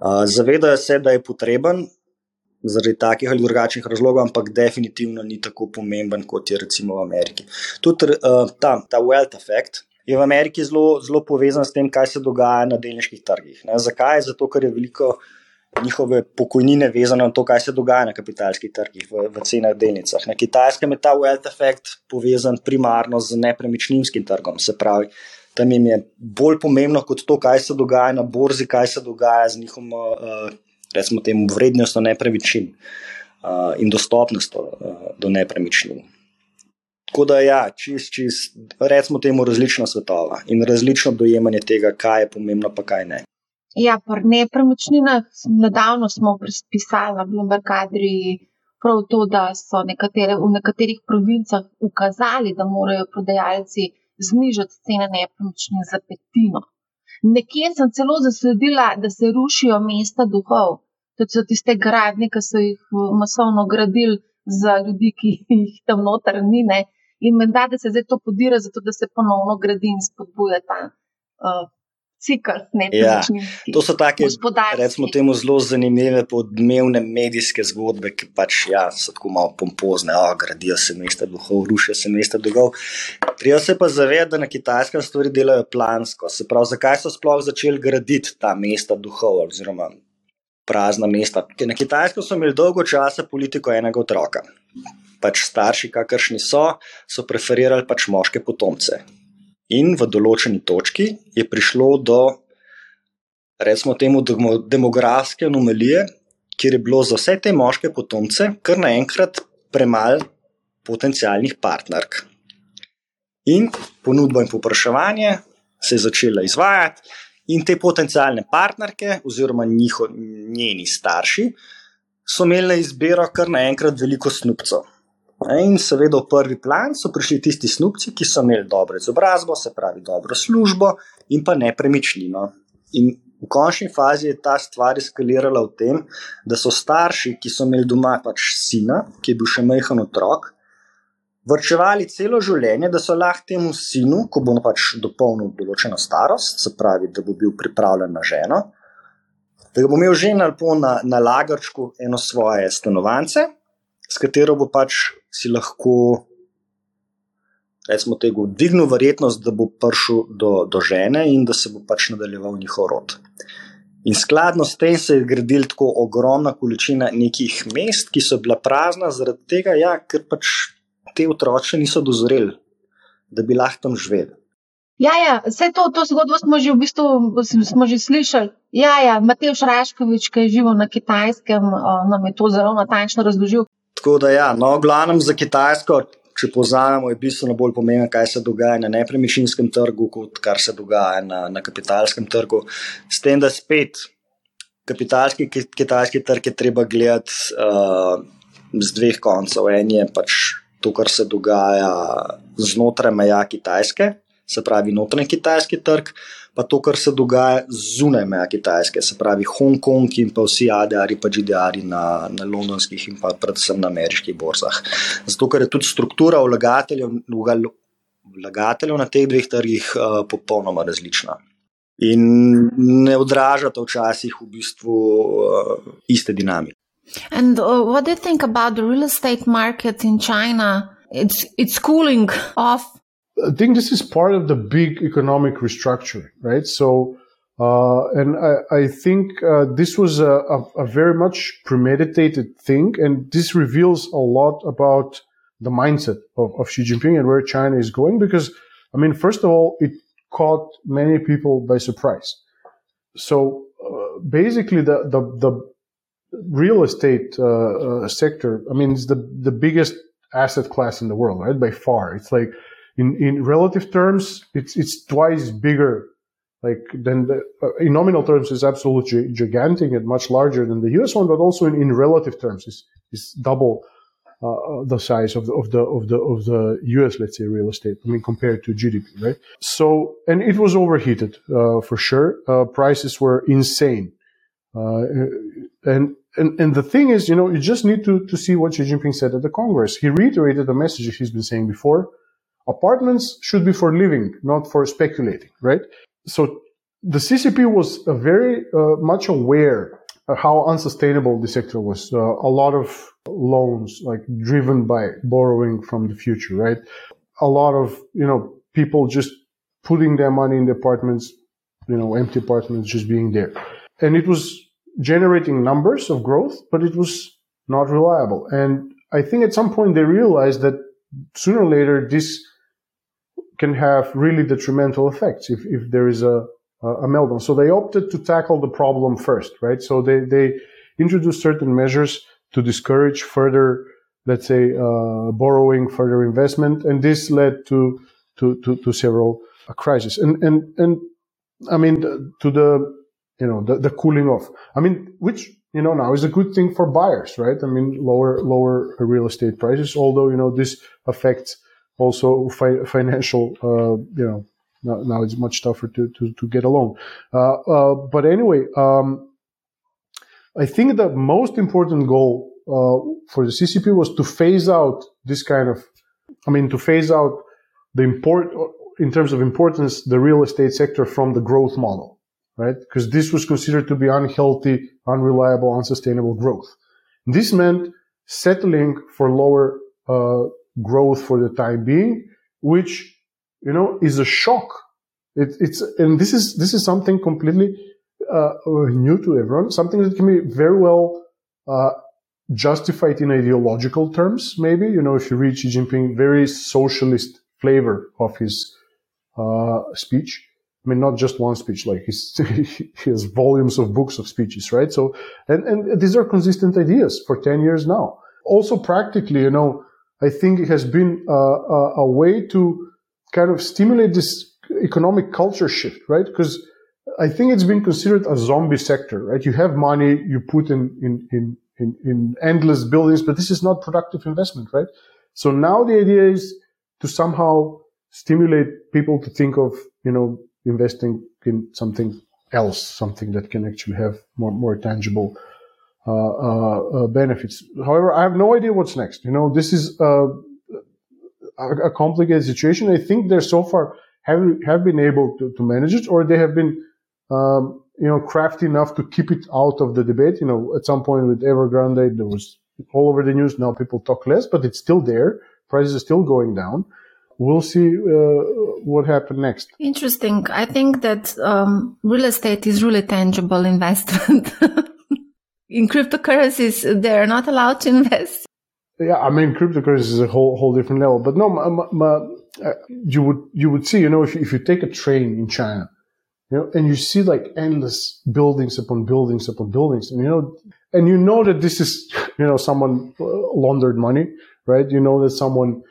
[SPEAKER 3] Uh, zavedajo se, da je potreben zaradi takih ali drugačnih razlogov, ampak definitivno ni tako pomemben, kot je recimo v Ameriki. Tudi uh, ta, ta wealth effect. Je v Ameriki zelo, zelo povezan s tem, kaj se dogaja na delniških trgih. Ne? Zakaj? Zato, ker je veliko uh, njihove pokojnine vezane na to, kaj se dogaja na kapitalskih trgih, v, v cenah delnicah. Na kitajskem je ta wealth effect povezan primarno z nepremičninskim trgom. Se pravi, tam jim je bolj pomembno kot to, kaj se dogaja na borzi, kaj se dogaja z njihovo, uh, recimo, temu vrednostjo nepremičnin uh, in dostopnostjo uh, do nepremičnin. Tako da, ja, čist, čist, recimo temu različna svetova in različno dojemanje tega, kaj je pomembno, pa kaj ne.
[SPEAKER 2] Ja, pri nepremičninah nedavno smo pisali na Bloomberg Adri prav to, da so nekatere, v nekaterih provincah ukazali, da morajo prodajalci znižati cene nepremičnin za petino. Nekje sem celo zasledila, da se rušijo mesta duhov. To so tiste gradnje, ki so jih masovno gradili za ljudi, ki jih tam noter ni. Ne? In menda, da se zdaj to podira, zato da se ponovno gradi in spodbuja ta uh, cikl.
[SPEAKER 3] Ja, to so take, recimo, temu zelo zanimive podnebne medijske zgodbe, ki pač ja, so tako malo pompozne. O, gradijo se mesta duhov, rušijo se mesta duhov. Treba se pa zavedati, da na kitajskem stvari delajo plansko. Se pravi, zakaj so sploh začeli graditi ta mesta duhov? Oziroma, prazna mesta. Na Kitajsko so imeli dolgo časa politiko enega otroka. Pač starši, kakršni so, so preferirali pač moške potomce. In v določeni točki je prišlo do, recimo, temu demografske anomalije, kjer je bilo za vse te moške potomce kar naenkrat premalo potencijalnih partnerk. In ponudba in popraševanje se je začela izvajati, in te potencijalne partnerke, oziroma njiho, njeni starši, so imeli na izbiro kar naenkrat veliko snupcev. In seveda v prvi plan so prišli tisti snupci, ki so imeli dobro izobrazbo, se pravi dobro službo in pa nepremičnino. In v končni fazi je ta stvar eskalirala v tem, da so starši, ki so imeli doma pač sina, ki je bil še majhen otrok, vrčevali celo življenje, da so lahko temu sinu, ko bo pač dopolnil določeno starost, se pravi, da bo bil pripravljen na ženo, da bo imel že na, na lagarčku eno svoje stanovanje, s katero bo pač si lahko, recimo, tega dvignil verjetnost, da bo prišel do, do žene in da se bo pač nadaljeval njihov rod. In skladno s tem se je gradil tako ogromna količina nekih mest, ki so bila prazna, zaradi tega, ja, ker pač te otroci niso dozoreli, da bi lahko tam živeli.
[SPEAKER 2] Ja, ja, vse to, to zgodbo smo že v bistvu smo že slišali. Ja, ja, Matej Šraškovič, ki je živel na kitajskem, nam je to zelo natančno razložil.
[SPEAKER 3] Tako da, ja, no, glavnem za Kitajsko, če povzamemo, je bistveno bolj pomembno, kaj se dogaja na nepremičninskem trgu, kot kar se dogaja na, na kapitalskem trgu. S tem, da spet kapitalski kitajski trg je treba gledati uh, z dveh koncev. En je pač to, kar se dogaja znotraj meja Kitajske, se pravi notranji kitajski trg, pa to, kar se dogaja zunaj meja Kitajske, se pravi Hongkong in pa vsi ADR-ji, pa GDR-ji na, na londonskih in pa predvsem na ameriških borzah. Zato, ker je tudi struktura vlagateljev, vlagateljev na teh dveh trgih uh, popolnoma različna. In ne odražata včasih v bistvu uh, iste dinamike.
[SPEAKER 1] And uh, what do you think about the real estate market in China? It's it's cooling off.
[SPEAKER 4] I think this is part of the big economic restructuring, right? So, uh, and I, I think uh, this was a, a, a, very much premeditated thing, and this reveals a lot about the mindset of, of Xi Jinping and where China is going. Because, I mean, first of all, it caught many people by surprise. So, uh, basically, the, the the real estate uh, uh, sector, I mean, it's the, the biggest asset class in the world, right? By far. It's like, in, in relative terms, it's, it's twice bigger, like, than the, uh, in nominal terms, it's absolutely gigantic and much larger than the US one, but also in, in relative terms, it's, it's double, uh, uh the size of the, of the, of the, of the US, let's say, real estate. I mean, compared to GDP, right? So, and it was overheated, uh, for sure. prices were insane. and and, and the thing is, you know, you just need to, to see what Xi Jinping said at the Congress. He reiterated the message he's been saying before. Apartments should be for living, not for speculating, right? So the CCP was very uh, much aware how unsustainable the sector was. Uh, a lot of loans, like driven by borrowing from the future, right? A lot of, you know, people just putting their money in the apartments, you know, empty apartments just being there. And it was generating numbers of growth, but it was not reliable. And I think at some point they realized that sooner or later this can have really detrimental effects if, if there is a, a meltdown. So they opted to tackle the problem first, right? So they, they introduced certain measures to discourage further, let's say, uh, borrowing, further investment. And this led to, to, to, to several uh, crises. And, and, and I mean, to the you know, the, the cooling off. I mean, which, you know, now is a good thing for buyers, right? I mean, lower, lower real estate prices, although, you know, this affects also fi- financial, uh, you know, now, now, it's much tougher to, to, to get along. Uh, uh, but anyway, um, I think the most important goal, for the CCP was to phase out this kind of, I mean, to phase out the import, in terms of importance, the real estate sector from the growth model right? Because this was considered to be unhealthy, unreliable, unsustainable growth. This meant settling for lower uh, growth for the time being, which you know is a shock. It, it's and this is this is something completely uh, new to everyone, something that can be very well uh, justified in ideological terms. Maybe you know if you read Xi Jinping, very socialist flavor of his uh, speech. I mean, not just one speech, like he *laughs* has volumes of books of speeches, right? So, and, and these are consistent ideas for 10 years now. Also practically, you know, I think it has been a, a, a way to kind of stimulate this economic culture shift, right? Because I think it's been considered a zombie sector, right? You have money, you put in, in, in, in, in endless buildings, but this is not productive investment, right? So now the idea is to somehow stimulate people to think of, you know, investing in something else, something that can actually have more, more tangible benefits. However, I have no idea what's next. You know, this is uh, a, a, complicated situation. I think they're so far have have been able to, to manage it, or they have been, um, you know, crafty enough to keep it out of the debate. You know, at some point with Evergrande, there was all over the news. Now people talk less, but it's still there. Prices are still going down we'll see uh, what happens next.
[SPEAKER 1] Interesting. I think that um, real estate is really tangible investment. *laughs* In cryptocurrencies, they're not allowed to *laughs* invest.
[SPEAKER 4] Yeah, I mean, cryptocurrencies is a whole whole different level. But no, my, my, uh, you would you would see, you know, if you, if you take a train in China, you know, and you see like endless buildings upon buildings upon buildings, and you know, and you know that this is, you know, someone laundered money, right? You know that someone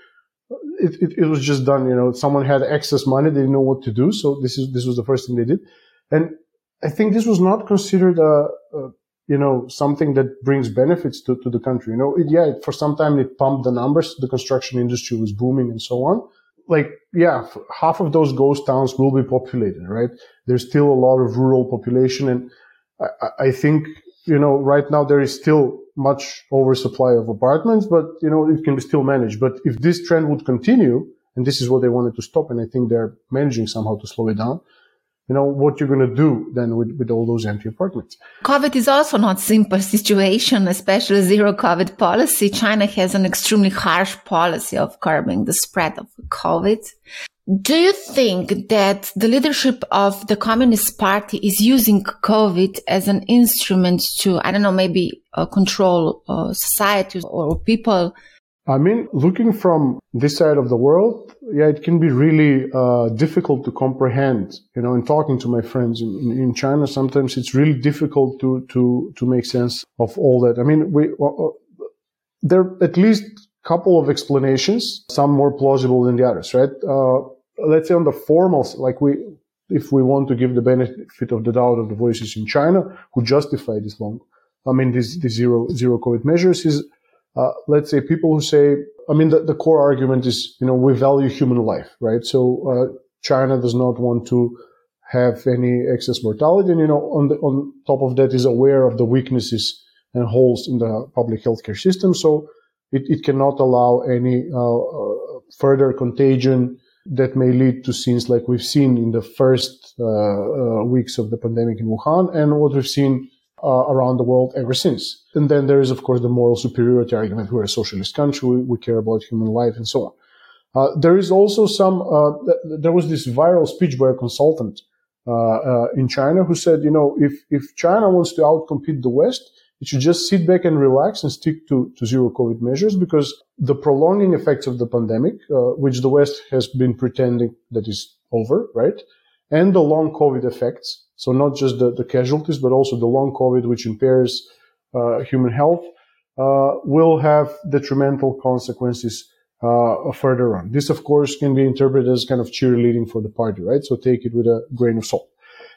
[SPEAKER 4] it, it, it, was just done. You know, someone had excess money, they didn't know what to do, so this is this was the first thing they did, and I think this was not considered a, a you know something that brings benefits to, to the country. You know, it, yeah, for some time it pumped the numbers. The construction industry was booming and so on. Like, yeah, half of those ghost towns will be populated, right? There's still a lot of rural population, and I, I think you know right now there is still much oversupply of apartments, but you know, it can be still managed. But if this trend would continue, and this is what they wanted to stop, and I think they're managing somehow to slow it down, you know, what you're going to do then with, with all those empty apartments.
[SPEAKER 1] COVID is also not a simple situation, especially zero COVID policy. China has an extremely harsh policy of curbing the spread of COVID. Do you think that the leadership of the Communist Party is using COVID as an instrument to, I don't know, maybe uh, control uh, society or people?
[SPEAKER 4] I mean, looking from this side of the world, yeah, it can be really uh, difficult to comprehend. You know, in talking to my friends in, in, in, China, sometimes it's really difficult to to to make sense of all that. I mean, we uh, uh, there are at least a couple of explanations, some more plausible than the others, right? Uh, let's say on the formal, like we, if we want to give the benefit of the doubt of the voices in China who justify this long, I mean, these, these zero, zero COVID measures is, uh, let's say people who say, I mean, the, the, core argument is, you know, we value human life, right? So, uh, China does not want to have any excess mortality. And, you know, on the, on top of that is aware of the weaknesses and holes in the public healthcare system. So it, it cannot allow any, uh, uh further contagion that may lead to scenes like we've seen in the first uh, uh, weeks of the pandemic in Wuhan and what we've seen uh, around the world ever since. And then there is, of course, the moral superiority argument. We're a socialist country. We, we care about human life and so on. Uh, there is also some, uh, th- there was this viral speech by a consultant uh, in China who said, you know, if, if China wants to outcompete the West, it should just sit back and relax and stick to, to zero COVID measures because the prolonging effects of the pandemic, uh, which the West has been pretending that is over, right? And the long COVID effects. So not just the, the casualties, but also the long COVID, which impairs uh, human health, uh, will have detrimental consequences uh, further on. This, of course, can be interpreted as kind of cheerleading for the party, right? So take it with a grain of salt.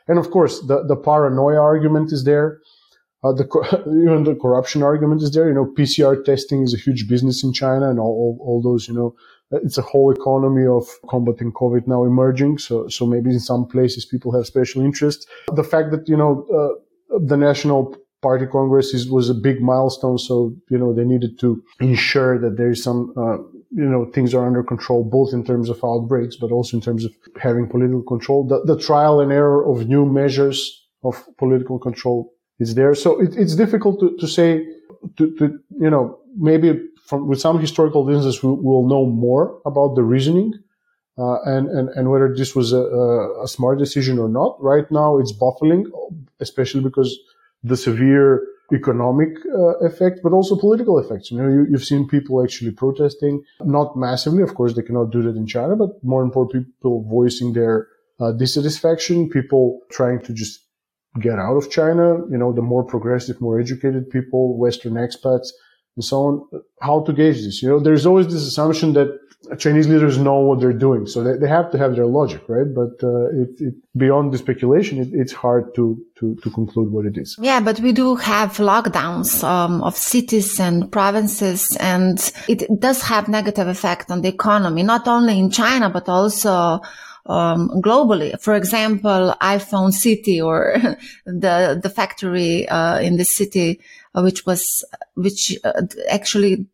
[SPEAKER 4] And of course, the, the paranoia argument is there. Uh, the *laughs* even the corruption argument is there. You know, PCR testing is a huge business in China, and all, all, all, those. You know, it's a whole economy of combating COVID now emerging. So so maybe in some places people have special interest. The fact that you know uh, the national party congress is, was a big milestone. So you know they needed to ensure that there is some. Uh, you know, things are under control, both in terms of outbreaks, but also in terms of having political control. The, the trial and error of new measures of political control is there. So it, it's difficult to, to say, to, to, you know, maybe from, with some historical evidences, we will know more about the reasoning. Uh, and, and, and whether this was a, a, smart decision or not. Right now, it's baffling, especially because the severe economic uh, effect, but also political effects. You know, you, have seen people actually protesting, not massively. Of course, they cannot do that in China, but more important, people voicing their uh, dissatisfaction, people trying to just get out of China. You know, the more progressive, more educated people, Western expats, and so on. How to gauge this? You know, there's always this assumption that Chinese leaders know what they're doing, so they, they have to have their logic, right? But uh, it, it, beyond the speculation, it, it's hard to, to to conclude what it is.
[SPEAKER 1] Yeah, but we do have lockdowns um, of cities and provinces, and it does have negative effect on the economy, not only in China but also um, globally. For example, iPhone City or *laughs* the the factory uh, in the city, which was which uh, actually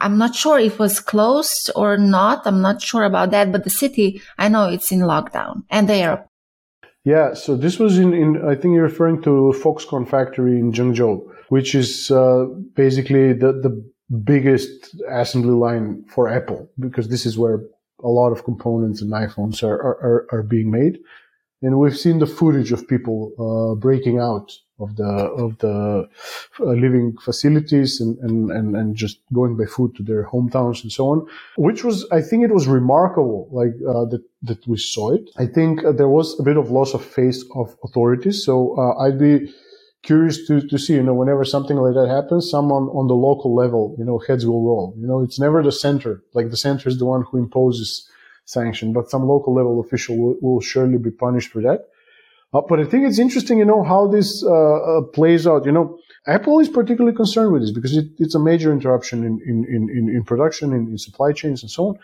[SPEAKER 1] I'm not sure if it was closed or not. I'm not sure about that, but the city, I know it's in lockdown and the airport.
[SPEAKER 4] Yeah, so this was in, in I think you're referring to Foxconn factory in Zhengzhou, which is uh, basically the, the biggest assembly line for Apple, because this is where a lot of components and iPhones are, are, are being made. And we've seen the footage of people uh, breaking out of the of the uh, living facilities and, and, and, and just going by foot to their hometowns and so on, which was I think it was remarkable like uh, that that we saw it. I think uh, there was a bit of loss of faith of authorities, so uh, I'd be curious to, to see, you know, whenever something like that happens, someone on the local level, you know, heads will roll. You know, it's never the center. Like the center is the one who imposes sanction, but some local level official will, will surely be punished for that. Uh, but I think it's interesting, you know, how this uh, uh, plays out. You know, Apple is particularly concerned with this because it, it's a major interruption in, in, in, in production, in, in, supply chains and so on.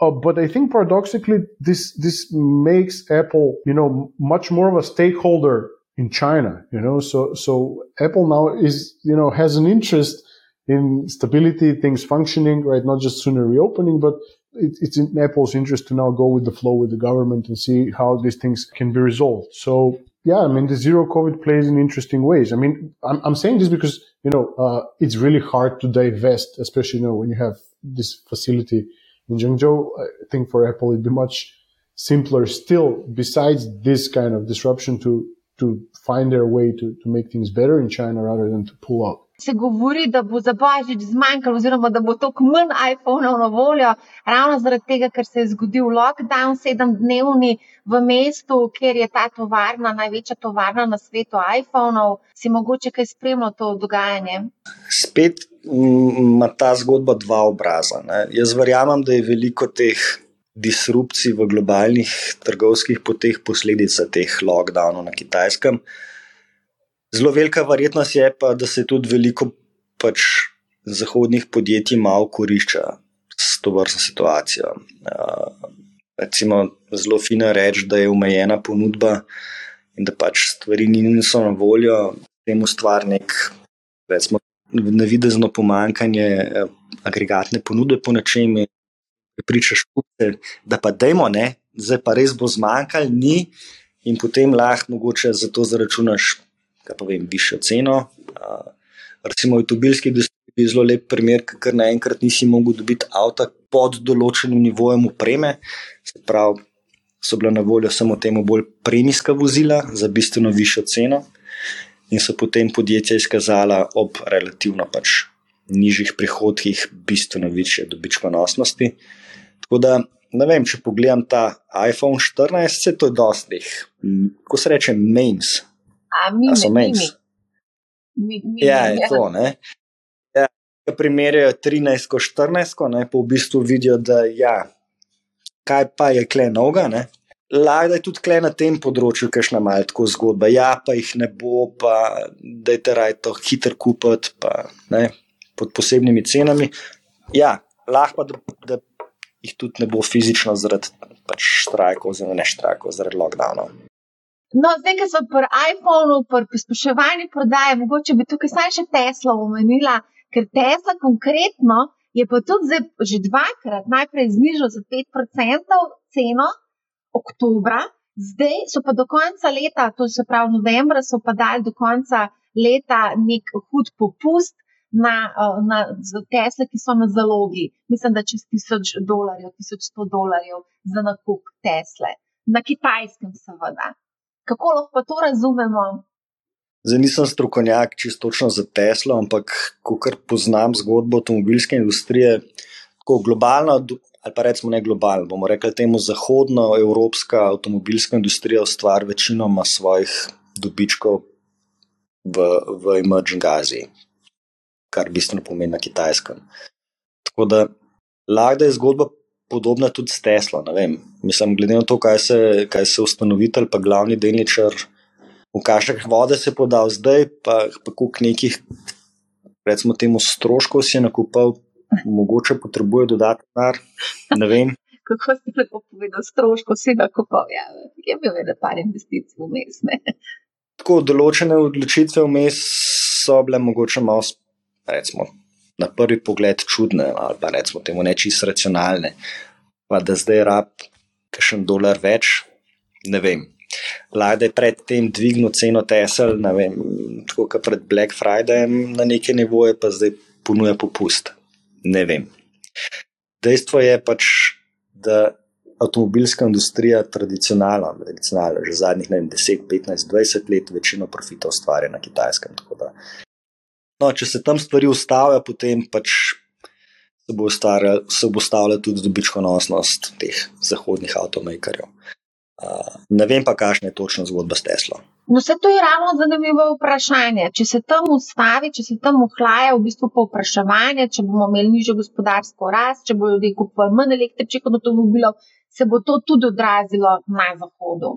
[SPEAKER 4] Uh, but I think paradoxically, this, this makes Apple, you know, much more of a stakeholder in China, you know, so, so Apple now is, you know, has an interest in stability, things functioning, right? Not just sooner reopening, but it, it's in Apple's interest to now go with the flow with the government and see how these things can be resolved. So yeah, I mean, the zero COVID plays in interesting ways. I mean, I'm, I'm saying this because, you know, uh, it's really hard to divest, especially, you know, when you have this facility in Zhengzhou. I think for Apple, it'd be much simpler still, besides this kind of disruption to, to find their way to, to make things better in China rather than to pull out.
[SPEAKER 2] Se govori, da bo za božič zmanjkalo, oziroma da bo toliko manj iPhone-ov na voljo, ravno zaradi tega, ker se je zgodil lockdown sedemdnevni v mestu, kjer je ta tovarna, največja tovarna na svetu iPhone-ov. Si mogoče kaj spremljal to dogajanje?
[SPEAKER 3] Spet ima ta zgodba dva obraza. Ne. Jaz verjamem, da je veliko teh disrupcij v globalnih trgovskih poteh posledica teh lockdownov na kitajskem. Zelo velika verjetnost je pa, da se tudi veliko pač zahodnih podjetij malo korišča s to vrstno situacijo. Uh, recimo, zelo fino reči, da je omejena ponudba in da pač stvari niso na voljo, tem ustvari nek, recimo, nevidezno pomankanje uh, agregatne ponudbe po nečem. Pripričaš kupce, da pa dajmo, ne, zdaj pa res bo zmanjkalo, ni, in potem lahko mogoče za to zaračunaš kaj pa vem, višjo ceno. Uh, recimo, v avtomobilski industriji je zelo lep primer, ker naenkrat nisi mogel dobiti avta pod določenim nivojem upreme. Se pravi, so bila na voljo samo temu bolj premijska vozila za bistveno višjo ceno, in so potem podjetja izkazala ob relativno pač nižjih prihodkih bistveno večje dobičkonosnosti. Tako da. Ne vem, če pogledam ta iPhone 14, se to je dosti, ko se reče, memes,
[SPEAKER 2] mi smo
[SPEAKER 3] menili. Ja, je to. Ja, primerjajo 13, ko 14, ko ne, pa v bistvu vidijo, da ja, kaj pa je kle noga. Lahko je tudi kle na tem področju, kaj je malo tako zgodba. Ja, pa jih ne bo, pa da je te raj to hiter kupiti, pa ne, pod posebnimi cenami. Ja, lahko pa, da, da jih tudi ne bo fizično zaradi pač štrajkov, oziroma ne štrajkov, zaradi lockdownov.
[SPEAKER 2] No, zdaj, ko smo pri iPhonu, pri pospeševanju prodaje, mogoče bi tukaj saj še Tesla omenila, ker Tesla konkretno je pa tudi zdaj že dvakrat najprej znižal za 5% ceno oktobra, zdaj so pa do konca leta, to se pravi novembra, so pa dali do konca leta nek hud popust na, na Tesla, ki so na zalogi. Mislim, da čez 1000 dolarjev, 1100 dolarjev za nakup Tesle. Na kitajskem, seveda. Kako lahko to razumemo?
[SPEAKER 3] Zdaj nisem strokovnjak čisto točno za Teslo, ampak kar poznam zgodbo avtomobilske industrije, tako globalno, ali pa recimo ne globalno, bomo rekli temu zahodnoevropska avtomobilska industrija ustvari večinoma svojih dobičkov v, v Emerging Aziji, kar bistveno pomeni na kitajskem. Tako da lahko je zgodba podobna tudi s Teslo. Mislim, glede na to, kaj se, kaj se ustanovitelj, pa glavni delničar, v kakšnih vode se je podal zdaj, pa, pa koliko nekih, recimo, temu stroškov si je nakupil, mogoče potrebuje dodatni denar. Ne vem. *laughs*
[SPEAKER 2] Kako si lepo povedal, stroško si nakupil, ja, je bil vedno par investicij vmes.
[SPEAKER 3] Tako določene odločitve vmes so bile mogoče malo, recimo, na prvi pogled čudne, ali pa recimo temu nečisto racionalne. Pa da zdaj rab, kaj še en dolar več, ne vem. Lada je predtem dvignil ceno Tesla, ne vem, tako kot pred Black Fridayem na neke nivoje, pa zdaj ponuja popust. Ne vem. Dejstvo je pač, da avtomobilska industrija tradicionalno, tradicionalno že zadnjih vem, 10, 15, 20 let večino profita ustvarja na kitajskem. Da, no, če se tam stvari ustavijo, potem pač se bo ustavila tudi dobičkonosnost teh zahodnih avtomakerjev. Ne vem pa, kakšna je točna zgodba s Teslo.
[SPEAKER 2] No, se to je ravno zanimivo vprašanje. Če se tam ustavi, če se tam ohlaja v bistvu povpraševanje, če bomo imeli nižjo gospodarsko rast, če bodo ljudje kupovali manj električnih avtomobilov, se bo to tudi odrazilo na Zahodu.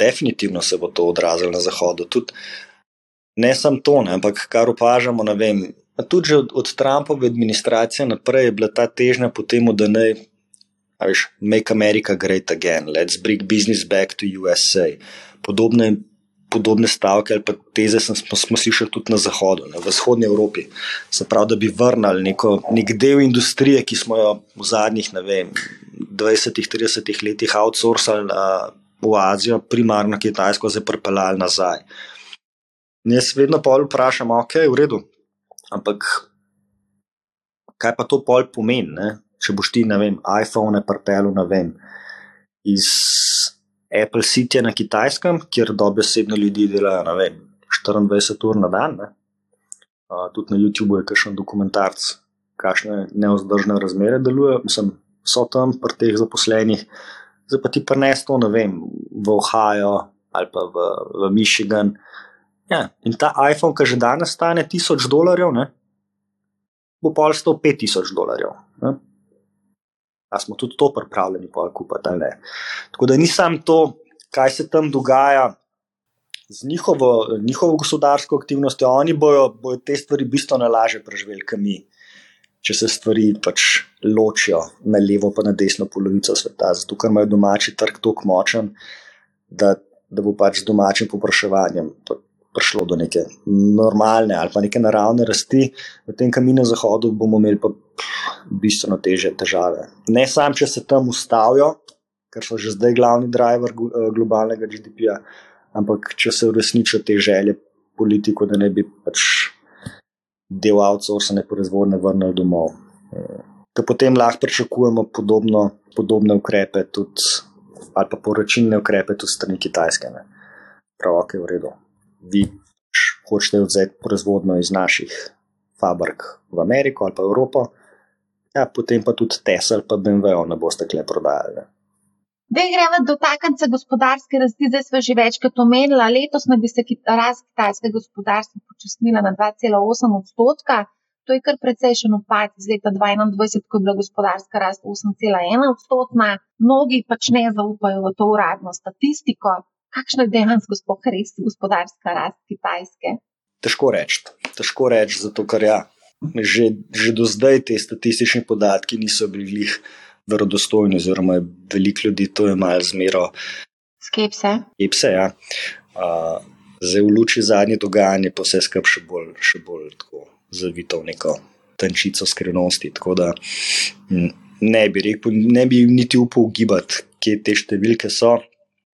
[SPEAKER 3] Definitivno se bo to odrazilo na Zahodu. Tudi ne samo to, ne, ampak kar opažamo, ne vem. Tudi od, od Trumpove administracije naprej je bila ta težnja po tem, da naj Veš, make America great again, let's bring business back to USA. Podobne, podobne stavke ali pa teze smo, smo slišali tudi na Zahodu, ne, v vzhodnji Evropi. Se pravi, da bi vrnili neko, nek del industrije, ki smo jo v zadnjih 20-30 letih outsourcali v Azijo, primarno Kitajsko, zdaj pripeljali nazaj. In jaz vedno pol vprašam, ok, v redu, ampak kaj pa to pol pomeni? Ne? če boš ti, ne vem, iPhone prepel, ne vem, iz Apple City na kitajskem, kjer dobesedno ljudi delajo, ne vem, 24 ur na dan. Ne? Uh, tudi na YouTubu je kakšen dokumentarc, kakšne neozdržne razmere delujejo, mislim, so tam pri teh zaposlenih. Zdaj pa ti prenes to, ne vem, v Ohio ali pa v, v Michigan. Ja, in ta iPhone, ki že danes stane 1000 dolarjev, ne, bo pa 105 dolarjev. Ne. Ali smo tudi to pripravljeni kupiti ali ne. Tako da nisem to, kaj se tam dogaja z njihovo, njihovo gospodarsko aktivnostjo. Oni bojo, bojo te stvari bistveno lažje preživeli, kot mi, če se stvari pač ločijo na levo, pa na desno polovico sveta. Zato, ker imajo domači trg tako močen, da, da bo pač z domačim popraševanjem prišlo do neke normalne ali pa neke naravne rasti, v tem kaminu zahodu bomo imeli pa bistveno teže težave. Ne samo, če se tam ustavijo, ker so že zdaj glavni driver eh, globalnega GDP-ja, ampak če se uresničijo te želje politiko, da ne bi pač del outsourcene proizvodne vrnili domov. Eh, potem lahko pričakujemo podobno, podobne ukrepe, tudi, ali pa poročilne ukrepe tudi strani Kitajske. Prav, ok, v redu vi hočete vzeti proizvodno iz naših fabrik v Ameriko ali pa Evropo, ja, potem pa tudi Tesla, pa BMW, ne boste kle prodajali.
[SPEAKER 2] Da gremo do takance gospodarske rasti, zdaj smo že večkrat omenili, letos naj bi se rast kitajskega gospodarstva počasnila na 2,8 odstotka. To je kar precejšen upad iz leta 2021, ko je bila gospodarska rast 8,1 odstotna. Mnogi pač ne zaupajo v to uradno statistiko kakšna je dejansko sploh res gospodarska rast Kitajske?
[SPEAKER 3] Težko reči, težko reči, zato ker ja, že, že do zdaj te statistični podatki niso bili verodostojni, oziroma veliko ljudi to je malo zmero.
[SPEAKER 2] Skepse.
[SPEAKER 3] Skepse, ja. Uh, zdaj v luči zadnje dogajanje pa vse skupaj še bolj, še bolj tako zavito v neko tančico skrivnosti. Tako da ne bi rekel, ne bi niti upal ugibati, kje te številke so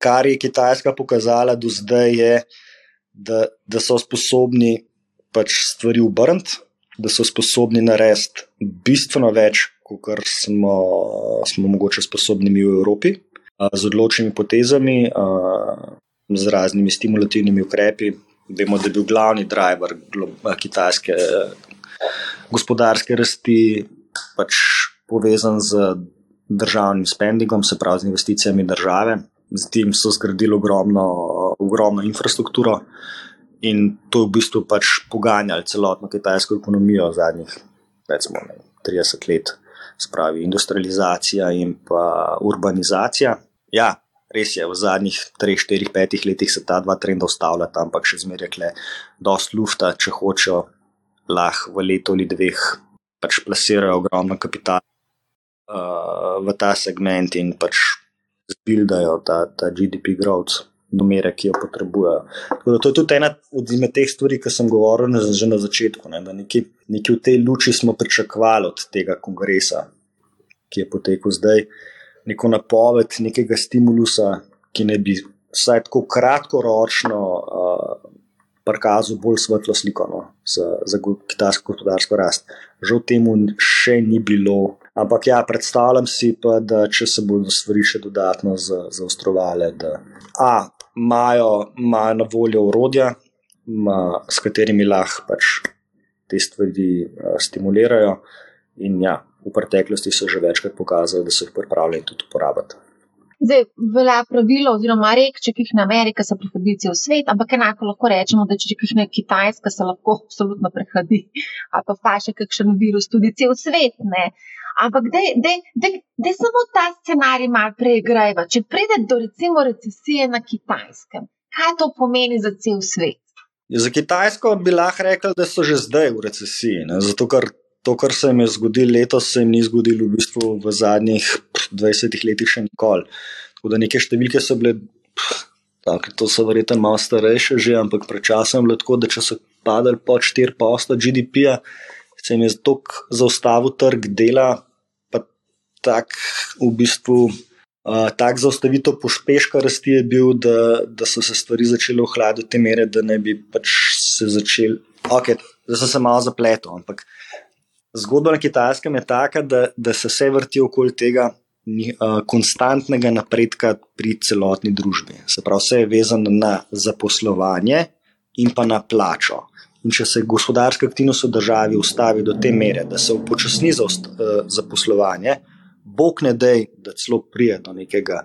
[SPEAKER 3] kar je Kitajska pokazala do zdaj, je, da, da so sposobni pač stvari obrniti, da so sposobni narediti bistveno več, kot smo, smo mogoče sposobni mi v Evropi, z odločnimi potezami, z raznimi stimulativnimi ukrepi. vemo, da je bil glavni driver kitajske gospodarske rasti pač povezan z državnim spendingom, se pravi z investicijami države. Z tem so zgradili ogromno, ogromno infrastrukturo in to je v bistvu pač poganjalo celotno kitajsko ekonomijo zadnjih recimo, 30 let, spravi industrializacija in pa urbanizacija. Ja, res je, v zadnjih 3, 4, 5 letih se ta dva trenda ustavljata, ampak še zmeraj je dosti lufta, če hočejo lahko v letu ali dveh pač plasirajo ogromno kapitala v ta segment in pač zbildajo ta, ta GDP growth. Do mere, ki jo potrebujejo. To je tudi ena od teh stvari, ki sem govoril na, že na začetku. Ne, da nekaj, nekaj v tej luči smo pričakovali od tega kongresa, ki je potekel zdaj, neko napoved nekega stimulusa, ki ne bi vsaj tako kratkoročno uh, prikazal bolj svetlo sliko no, za, za kitajsko gospodarsko rast. Žal temu še ni bilo. Ampak ja, predstavljam si pa, da če se bodo stvari še dodatno zaostrovale, da a, imajo, imajo na voljo urodja, ma, s katerimi lahko pač te stvari a, stimulirajo. In ja, v preteklosti so že večkrat pokazali, da so jih pripravljeni tudi uporabiti.
[SPEAKER 2] Zdaj, velja pravilo, oziroma rek, če jih na Amerika, so prehodici v svet, ampak enako lahko rečemo, da če jih na Kitajska, se lahko *laughs* absolutno prehodi, ali pa pa še kakšen virus, tudi cel svet. Ne? Ampak da samo ta scenarij malo preigrajva. Če pride do recimo recesije na Kitajskem, kaj to pomeni za cel svet?
[SPEAKER 3] Za Kitajsko bi lahko rekli, da so že zdaj v recesiji. Ne? Zato, ker to, kar se jim je zgodilo letos, se jim ni zgodilo v bistvu v zadnjih 20 letih še nikoli. Tako da neke številke so bile, tak, to so verjetno malo starejše že, ampak pred časom je bilo tako, da če so padali pod 4% GDP-ja, se jim je tako zaustavil trg dela, pa tak v bistvu. Uh, tak zaustavitev pospeška rasti je bil, da, da so se stvari začele ohladiti do te mere, da ne bi pač se začeli. Okay, da so se malo zapletli, ampak Zgodba na kitajskem je taka, da, da se vse vrti okoli tega uh, konstantnega napredka pri celotni družbi. Se pravi, vse je vezano na zaposlovanje in pa na plačo. In če se gospodarska aktivnost v državi ustavi do te mere, da se upočasni za uh, zaposlovanje, bog ne dej, da celo prije do nekega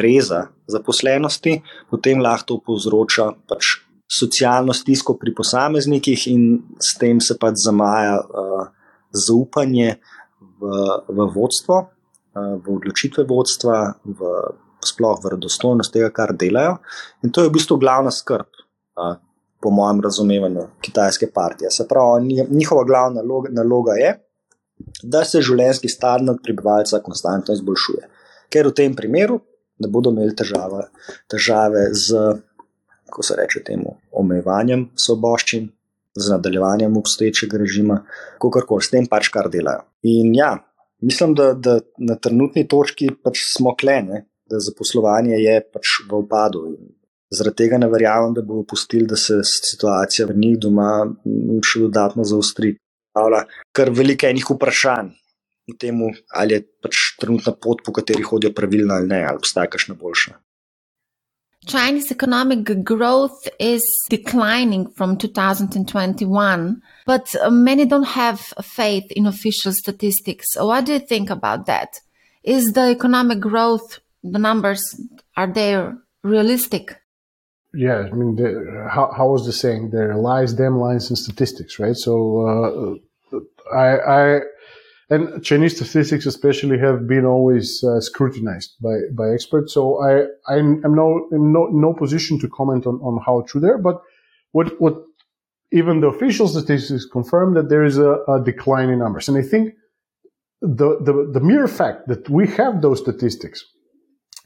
[SPEAKER 3] reza zaposlenosti, potem lahko to povzroča pač socialno stisko pri posameznikih in s tem se pač zamaja. Uh, zaupanje v, v vodstvo, v odločitve vodstva, v, sploh v redostojnost tega, kar delajo. In to je v bistvu glavna skrb, po mojem razumevanju, kitajske partije. Se pravi, njihova glavna naloga, naloga je, da se življenjski standard prebivalca konstantno izboljšuje. Ker v tem primeru ne bodo imeli težave, težave z, kako se reče, temu omejevanjem svoboščin, z nadaljevanjem obstoječega režima, kako koli s tem pač kar delajo. In ja, mislim, da, da na trenutni točki pač smo klene, da zaposlovanje je pač v upadu. Zaradi tega ne verjamem, da bodo pustili, da se situacija v njih doma še dodatno zaostri. Ker veliko je enih vprašanj o tem, ali je pač trenutna pot, po kateri hodijo pravilno ali ne, ali obstaja kakšna boljša.
[SPEAKER 1] Chinese economic growth is declining from 2021, but uh, many don't have faith in official statistics. What do you think about that? Is the economic growth, the numbers, are they realistic?
[SPEAKER 4] Yeah, I mean, the, how, how was the saying? There lies, them lies, and statistics, right? So uh, I, I and Chinese statistics especially have been always uh, scrutinized by, by experts. So I, I'm, I'm no, in no, no position to comment on, on how true they are, but what, what even the official statistics confirm that there is a, a decline in numbers. And I think the, the, the mere fact that we have those statistics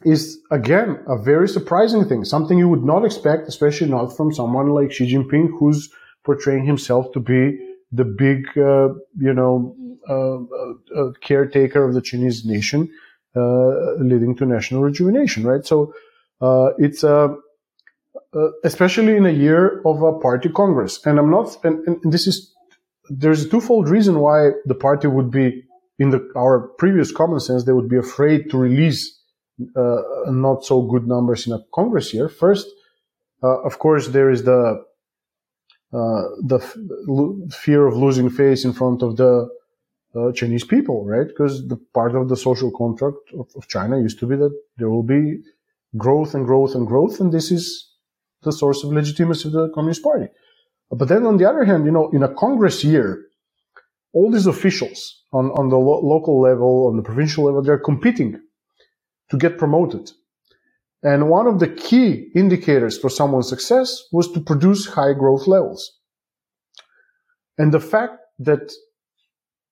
[SPEAKER 4] is again a very surprising thing, something you would not expect, especially not from someone like Xi Jinping, who's portraying himself to be the big, uh, you know, uh, uh, caretaker of the Chinese nation, uh, leading to national rejuvenation, right? So it's a especially in a year of a party congress, and I'm not, and, and this is there's a twofold reason why the party would be in the, our previous common sense, they would be afraid to release uh, not so good numbers in a Congress year. First, uh, of course, there is the uh, the fear of losing face in front of the uh, Chinese people, right? Because the part of the social contract of, of, China used to be that there will be growth and growth and growth, and this is the source of legitimacy of the Communist Party. But then on the other hand, you know, in a Congress year, all these officials on, on the lo- local level, on the provincial level, they're competing to get promoted. And one of the key indicators for someone's success was to produce high growth levels. And the fact that,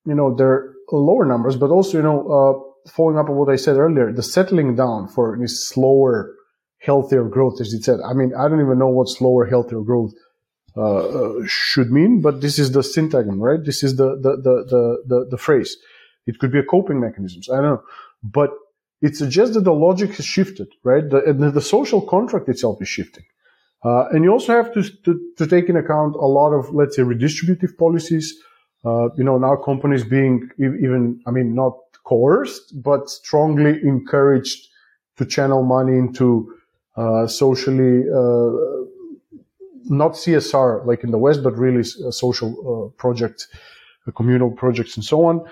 [SPEAKER 4] you know, there are lower numbers, but also, you know, uh, following up on what I said earlier, the settling down for this slower, healthier growth, as it said. I mean, I don't even know what slower, healthier growth uh, uh should mean, but this is the syntagm, right? This is the, the, the, the, the, the phrase. It could be a coping mechanism. I don't know. But it suggests that the logic has shifted, right? The, the social contract itself is shifting. Uh, and you also have to, to, to, take in account a lot of, let's say, redistributive policies. Uh, you know, now companies being even, I mean, not coerced, but strongly encouraged to channel money into uh, socially, uh, not CSR like in the West, but really uh, social uh, projects, communal projects, and so on.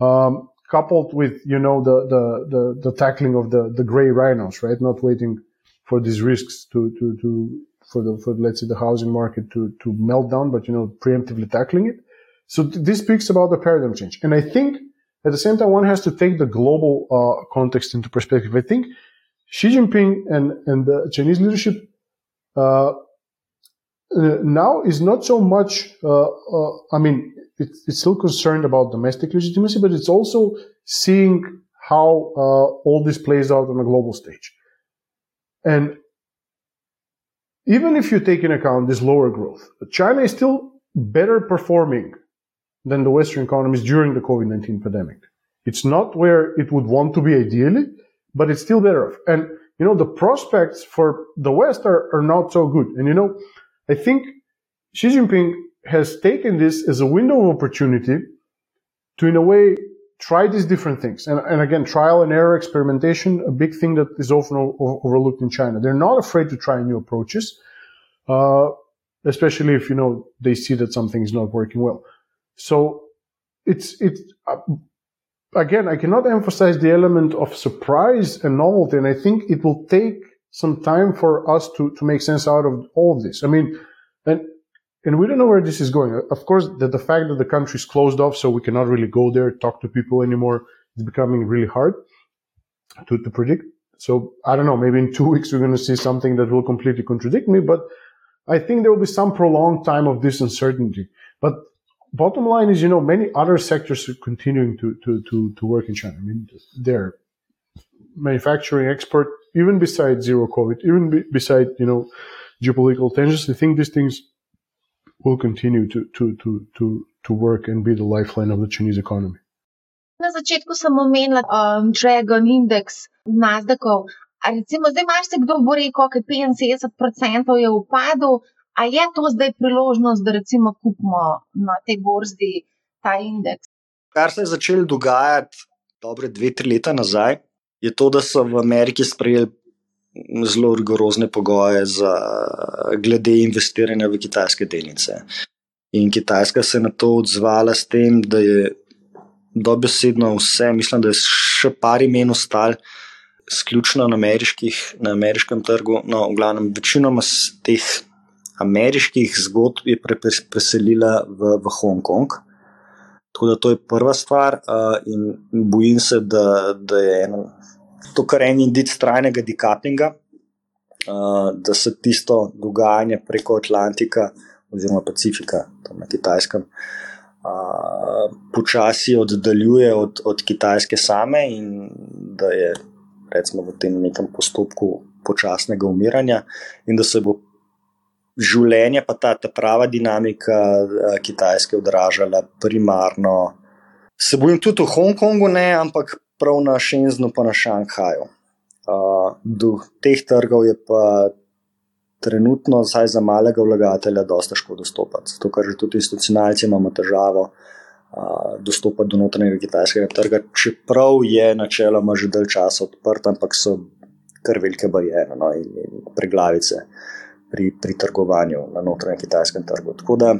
[SPEAKER 4] Um, coupled with you know the the the, the tackling of the the gray rhinos, right? Not waiting for these risks to to to for the for let's say the housing market to to melt down, but you know preemptively tackling it. So th- this speaks about the paradigm change, and I think at the same time one has to take the global uh, context into perspective. I think Xi Jinping and and the Chinese leadership. Uh, uh now is not so much. Uh, uh, I mean, it's, it's still concerned about domestic legitimacy, but it's also seeing how uh, all this plays out on a global stage. And even if you take in account this lower growth, China is still better performing than the Western economies during the COVID-19 pandemic. It's not where it would want to be ideally, but it's still better. Off. And, you know, the prospects for the West are, are not so good. And, you know, I think Xi Jinping has taken this as a window of opportunity to, in a way, try these different things. And, and again, trial and error experimentation, a big thing that is often o- overlooked in China. They're not afraid to try new approaches, uh, especially if, you know, they see that something is not working well. So it's, it's, uh, again, I cannot emphasize the element of surprise and novelty. And I think it will take some time for us to, to make sense out of all of this. I mean, and and we don't know where this is going. Of course, that the fact that the country is closed off, so we cannot really go there, talk to people anymore, is becoming really hard to, to predict. So I don't know, maybe in two *laughs* weeks we're going to see something that will completely contradict me, but I think there will be some prolonged time of this uncertainty. But bottom line is, you know, many other sectors are continuing to, to, to, to work in China. I mean, they're manufacturing, export, even besides zero COVID, even be, beside, you know, geopolitical tensions. I think these things will continue to, to, to, to, to work and be the lifeline of the Chinese economy.
[SPEAKER 2] Na začetku sem omenila um, Dragon Index Nasdaqov. Recimo, zdaj imaš se kdo bo rekel, da je 75% je a je to zdaj priložnost, da recimo kupimo na tej borzi ta indeks?
[SPEAKER 3] Kar se je začelo dogajati dobre dve, tri leta nazaj, je to, da so v Ameriki sprejeli zelo rigorozne pogoje za glede investiranja v kitajske delnice. In Kitajska se je na to odzvala s tem, da je dobesedno vse, mislim, da je še par imen ostal, sključno na, na ameriškem trgu, no, v glavnem, večinoma teh ameriških zgodb je pre, pre, preselila v, v Hongkong. Tako da to je prva stvar, uh, in bojim se, da, da je eno to kar en indic trajnega dekapinga, uh, da se tisto dogajanje preko Atlantika oziroma Pacifika, tam na Kitajskem, uh, počasi oddaljuje od, od Kitajske same in da je recimo v tem nekem postopku počasnega umiranja in da se bo. Življenje, pa ta, ta prava dinamika Kitajske odražala primarno. Se bojim tudi v Hongkongu, ne, ampak prav na Šenznu, pa na Šanghaju. Uh, do teh trgov je pa trenutno, vsaj za malega vlagatelja, dosta težko dostopati. Zato, ker že tudi institucionalci imamo težavo uh, dostopati do notranjega kitajskega trga, čeprav je načeloma že dalj časa odprt, ampak so kar velike barijere no, in, in preglavice pri, pri trgovanju na notranjem kitajskem trgu. Da,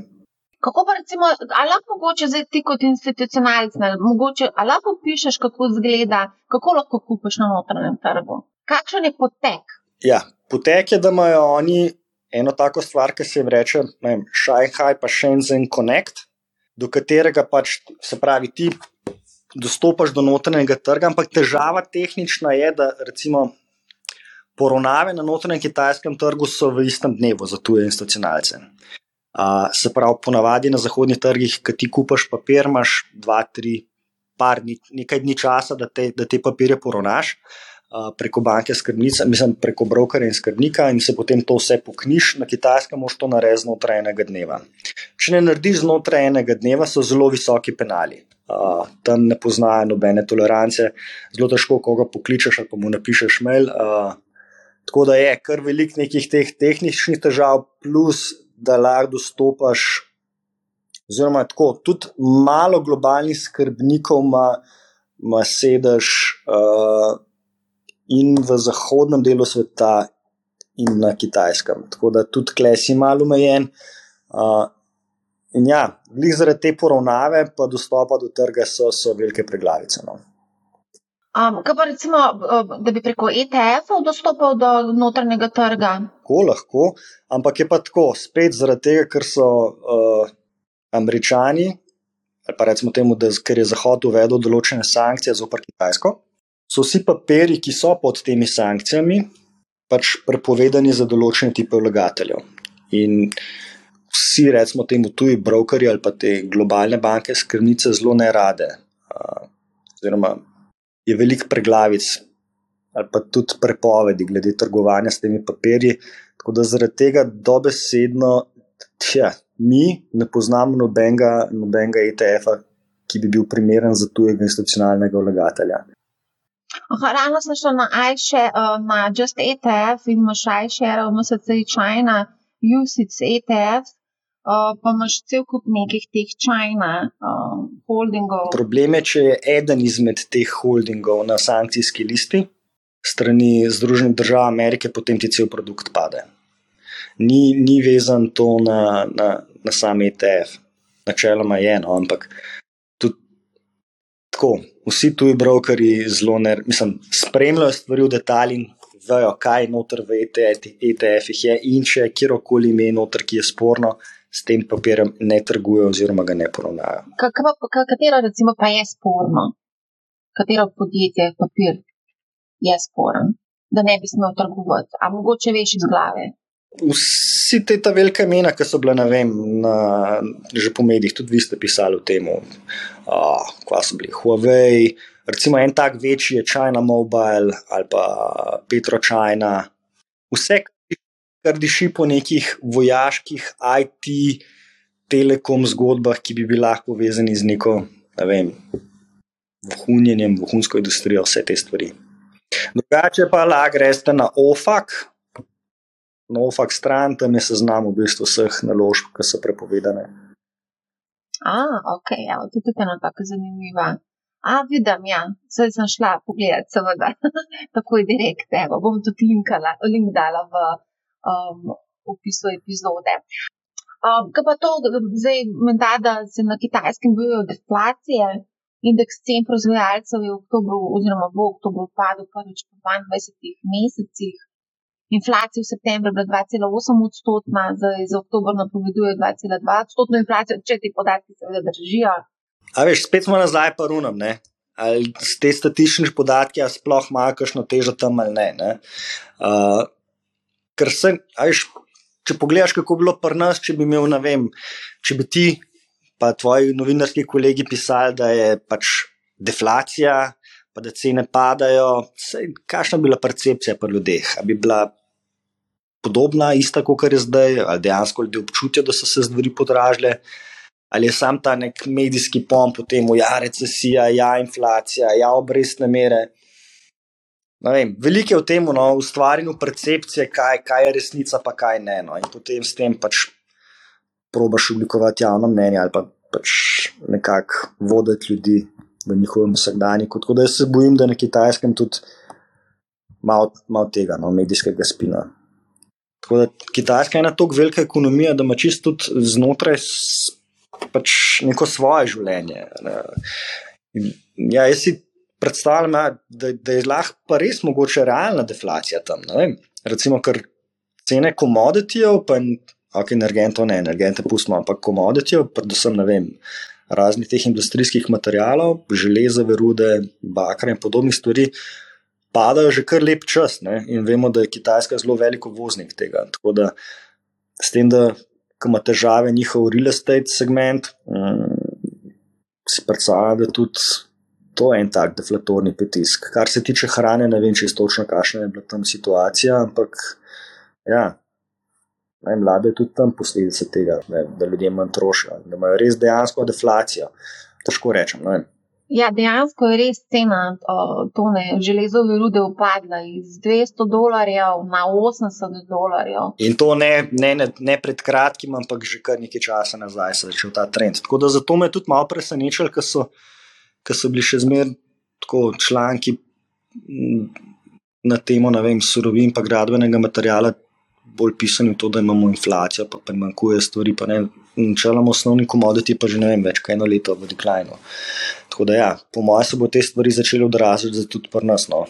[SPEAKER 2] kako pa recimo, ali lahko mogoče zdaj ti kot institucionalec, mogoče, ali lahko pišeš, kako izgleda, kako lahko kupiš na notranjem trgu? Kakšen je potek?
[SPEAKER 3] Ja, potek je, da imajo oni eno tako stvar, ki se jim reče Shanghai pa Shenzhen Connect, do katerega pač se pravi ti dostopaš do notranjega trga, ampak težava tehnična je, da recimo poravnave na notranjem kitajskem trgu so v istem dnevu za tuje institucionalce. Uh, se pravi, ponavadi na zahodnih trgih, ki ti kupaš papir, imaš dva, tri, par, nekaj dni časa, da te, da te papirje poravnaš uh, preko banke skrbnica, mislim, preko brokerja in skrbnika, in se potem to vse pokniš, na kitajskem moš to narediti znotraj enega dneva. Če ne narediš znotraj enega dneva, so zelo visoki penali. Uh, tam ne poznajo nobene tolerance, zelo težko koga pokličeš, pa mu napišeš mail. Uh, Tako da je kar velik nekih teh tehničnih težav, plus da lahko dostopaš, oziroma tako, tudi malo globalnih skrbnikov ima, ima sedež uh, in v zahodnem delu sveta, in na kitajskem. Tako da tudi klesi malo omejen. Uh, in ja, glih zaradi te poravnave, pa dostopa do trga so, so velike preglavice. No.
[SPEAKER 2] Um, kaj pa recimo, da bi preko ETF-ov dostopal do notranjega trga?
[SPEAKER 3] Lahko, lahko, ampak je pa tako, spet zaradi tega, ker so uh, američani, ali pa recimo temu, da ker je Zahod uvedel določene sankcije zoper Kitajsko, so vsi papiri, ki so pod temi sankcijami, pač prepovedani za določene tipe vlagateljev. In vsi, recimo temu, tuji brokeri ali pa te globalne banke, skrbnice zelo ne rade. Uh, oziroma, je veliko preglavic ali pa tudi prepovedi glede trgovanja s temi papirji. Tako da zaradi tega dobesedno, tja, mi ne poznamo nobenega, nobenega ETF-a, ki bi bil primeren za tujega institucionalnega vlagatelja.
[SPEAKER 2] Ravno sem šel na iShare, uh, na Just ETF in imaš iShare, MSC China, USIC ETF, uh, pa imaš cel kup nekih teh China uh, holdingov.
[SPEAKER 3] Problem je, če je eden izmed teh holdingov na sankcijski listi strani Združenih držav Amerike, potem ti cel produkt pade. Ni, ni vezan to na, na, na sam ETF, načeloma je eno, ampak tudi tako. Vsi tuji brokeri zelo ne, mislim, spremljajo stvari v detalji, vejo, kaj noter v ETF-ih je in če je kjerkoli ime noter, ki je sporno, s tem papirjem ne trgujejo, oziroma ga ne poravnajo.
[SPEAKER 2] Katero, recimo, pa je sporno? Katero podjetje, papir je sporen, da ne bi smel trgovati, a mogoče veš iz glave.
[SPEAKER 3] Vsi te ta velika imena, ki so bila, ne vem, na, že po medijih, tudi vi ste pisali o tem, kva so bili Huawei. Recimo en tak večji je China Mobile ali pa Petro China. Vse, kar diši po nekih vojaških IT, telekom zgodbah, ki bi bili lahko povezani z neko, ne vem, vohunjenjem, vohunsko industrijo, vse te stvari. Drugače pa lahko greste na OFAK, na OFAK stran, tam je seznam v bistvu vseh naložb, ki so prepovedane.
[SPEAKER 2] A, ok, ja, to je tudi ena tako zanimiva. A, vidim, ja, zdaj sem šla pogledat, seveda, *laughs* takoj direkt, evo, bom tudi linkala, link dala v um, opisu epizode. Um, kaj pa to, zdaj, menda, da se na kitajskem bojijo deflacije, indeks cen proizvajalcev je v oktobru, oziroma v oktobru padel prvič po 22 mesecih. Inflacija v septembru je bila 2,8 odstotna, zdaj za oktober napoveduje 2,2 odstotno inflacijo, če ti podatki seveda držijo.
[SPEAKER 3] A veš, spet smo nazaj pa runom, ne? Ali te statistične podatke sploh imajo kakšno težo tam ali ne. ne? Uh, ker se, ajš, če pogledaš, kako je bilo pri nas, če bi imel, ne vem, če bi ti, pa tvoji novinarski kolegi pisali, da je pač deflacija, pa da cene padajo, kakšna bi bila percepcija pri ljudeh? Ali bi bila podobna, ista, kot je zdaj, ali dejansko ljudje občutijo, da so se stvari podražile. Ali je sam ta nek medijski pomp o tem, ja, recesija, ja, inflacija, ja, obrestne mere vem, veliko je v tem, no, ustvarjanju percepcije, kaj, kaj je resnica, pa kaj ne. No, in potem s tem pač probaš oblikovati javno mnenje ali pa pač nekako voditi ljudi v njihovem vsakdanjiku. Tako da se bojim, da na kitajskem tudi malo mal tega, no, medijskega spina. Tako da Kitajska je ena tako velika ekonomija, da ima čisto tudi znotraj pač neko svoje življenje. Ja, jaz si predstavljam, ja, da, da je lahko pa res mogoče realna deflacija tam. Recimo, ker cene komoditijev, pa ok, energentov ne, energente pustimo, ampak komoditijev, predvsem ne vem. Raznih teh industrijskih materijalov, železove rude, bakra in podobnih stvari, padajo že kar lep čas. Ne? In vemo, da je Kitajska zelo veliko voznik tega. Tako da s tem, da ima težave njihov real estate segment, um, si predstavljam, da tudi to je en tak deflatorni pritisk. Kar se tiče hrane, ne vem, če je točno, kakšna je bila tam situacija, ampak ja, naj mlade je tudi tam posledica tega, ne, da ljudje manj trošijo, da imajo res dejansko deflacijo. Težko rečem. Ne.
[SPEAKER 2] Ja, dejansko je res cena tone železove rude upadla iz 200 dolarjev na 80 dolarjev.
[SPEAKER 3] In to ne, ne, ne, ne pred kratkim, ampak že kar nekaj časa nazaj se je začel ta trend. Tako da zato me je tudi malo presenečalo, ker so ki so bili še zmeraj tako članki na temo, vem, surovin in gradbenega materiala, bolj pisani v to, da imamo inflacijo, pa primankuje stvari, pa ne. Načeloma, osnovni komoditi pa že ne vem, več kot eno leto v deklajnu. Tako da, ja, po mojem, se bo te stvari začele odražati tudi pri nas. No.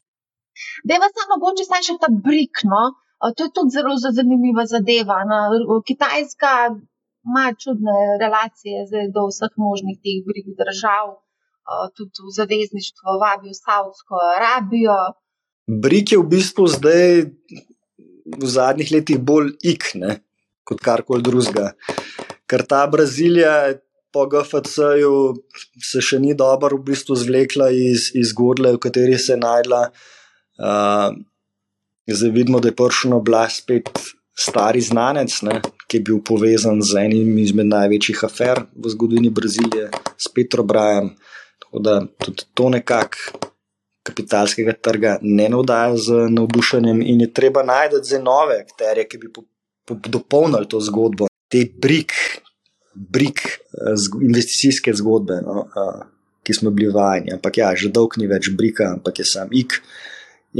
[SPEAKER 2] Da, pa samo mogoče zdaj še ta brik. No? To je tudi zelo zanimiva zadeva. No? Kitajska ima čudne relacije do vseh možnih teh brik držav tudi v zavezništvo vabijo Saudsko Arabijo.
[SPEAKER 3] Brik je v bistvu zdaj v zadnjih letih bolj ik, ne, kot karkoli drugega. Ker ta Brazilija po GFC-ju se še ni dobro v bistvu zvlekla iz, iz godle, v kateri se je najdla. Uh, zdaj vidimo, da je prišel na oblast spet stari znanec, ne, ki je bil povezan z enim izmed največjih afer v zgodovini Brazilije, s Petro Brajem. Tako da tudi to nekako kapitalskega trga ne navdaja z navdušenjem, in je treba najti za nove akterje, ki bi po, po, dopolnili to zgodbo, te brik, brik eh, investicijske zgodbe, no, uh, ki smo bili vajeni. Ampak ja, že dolg ni več brika, ampak je sam ik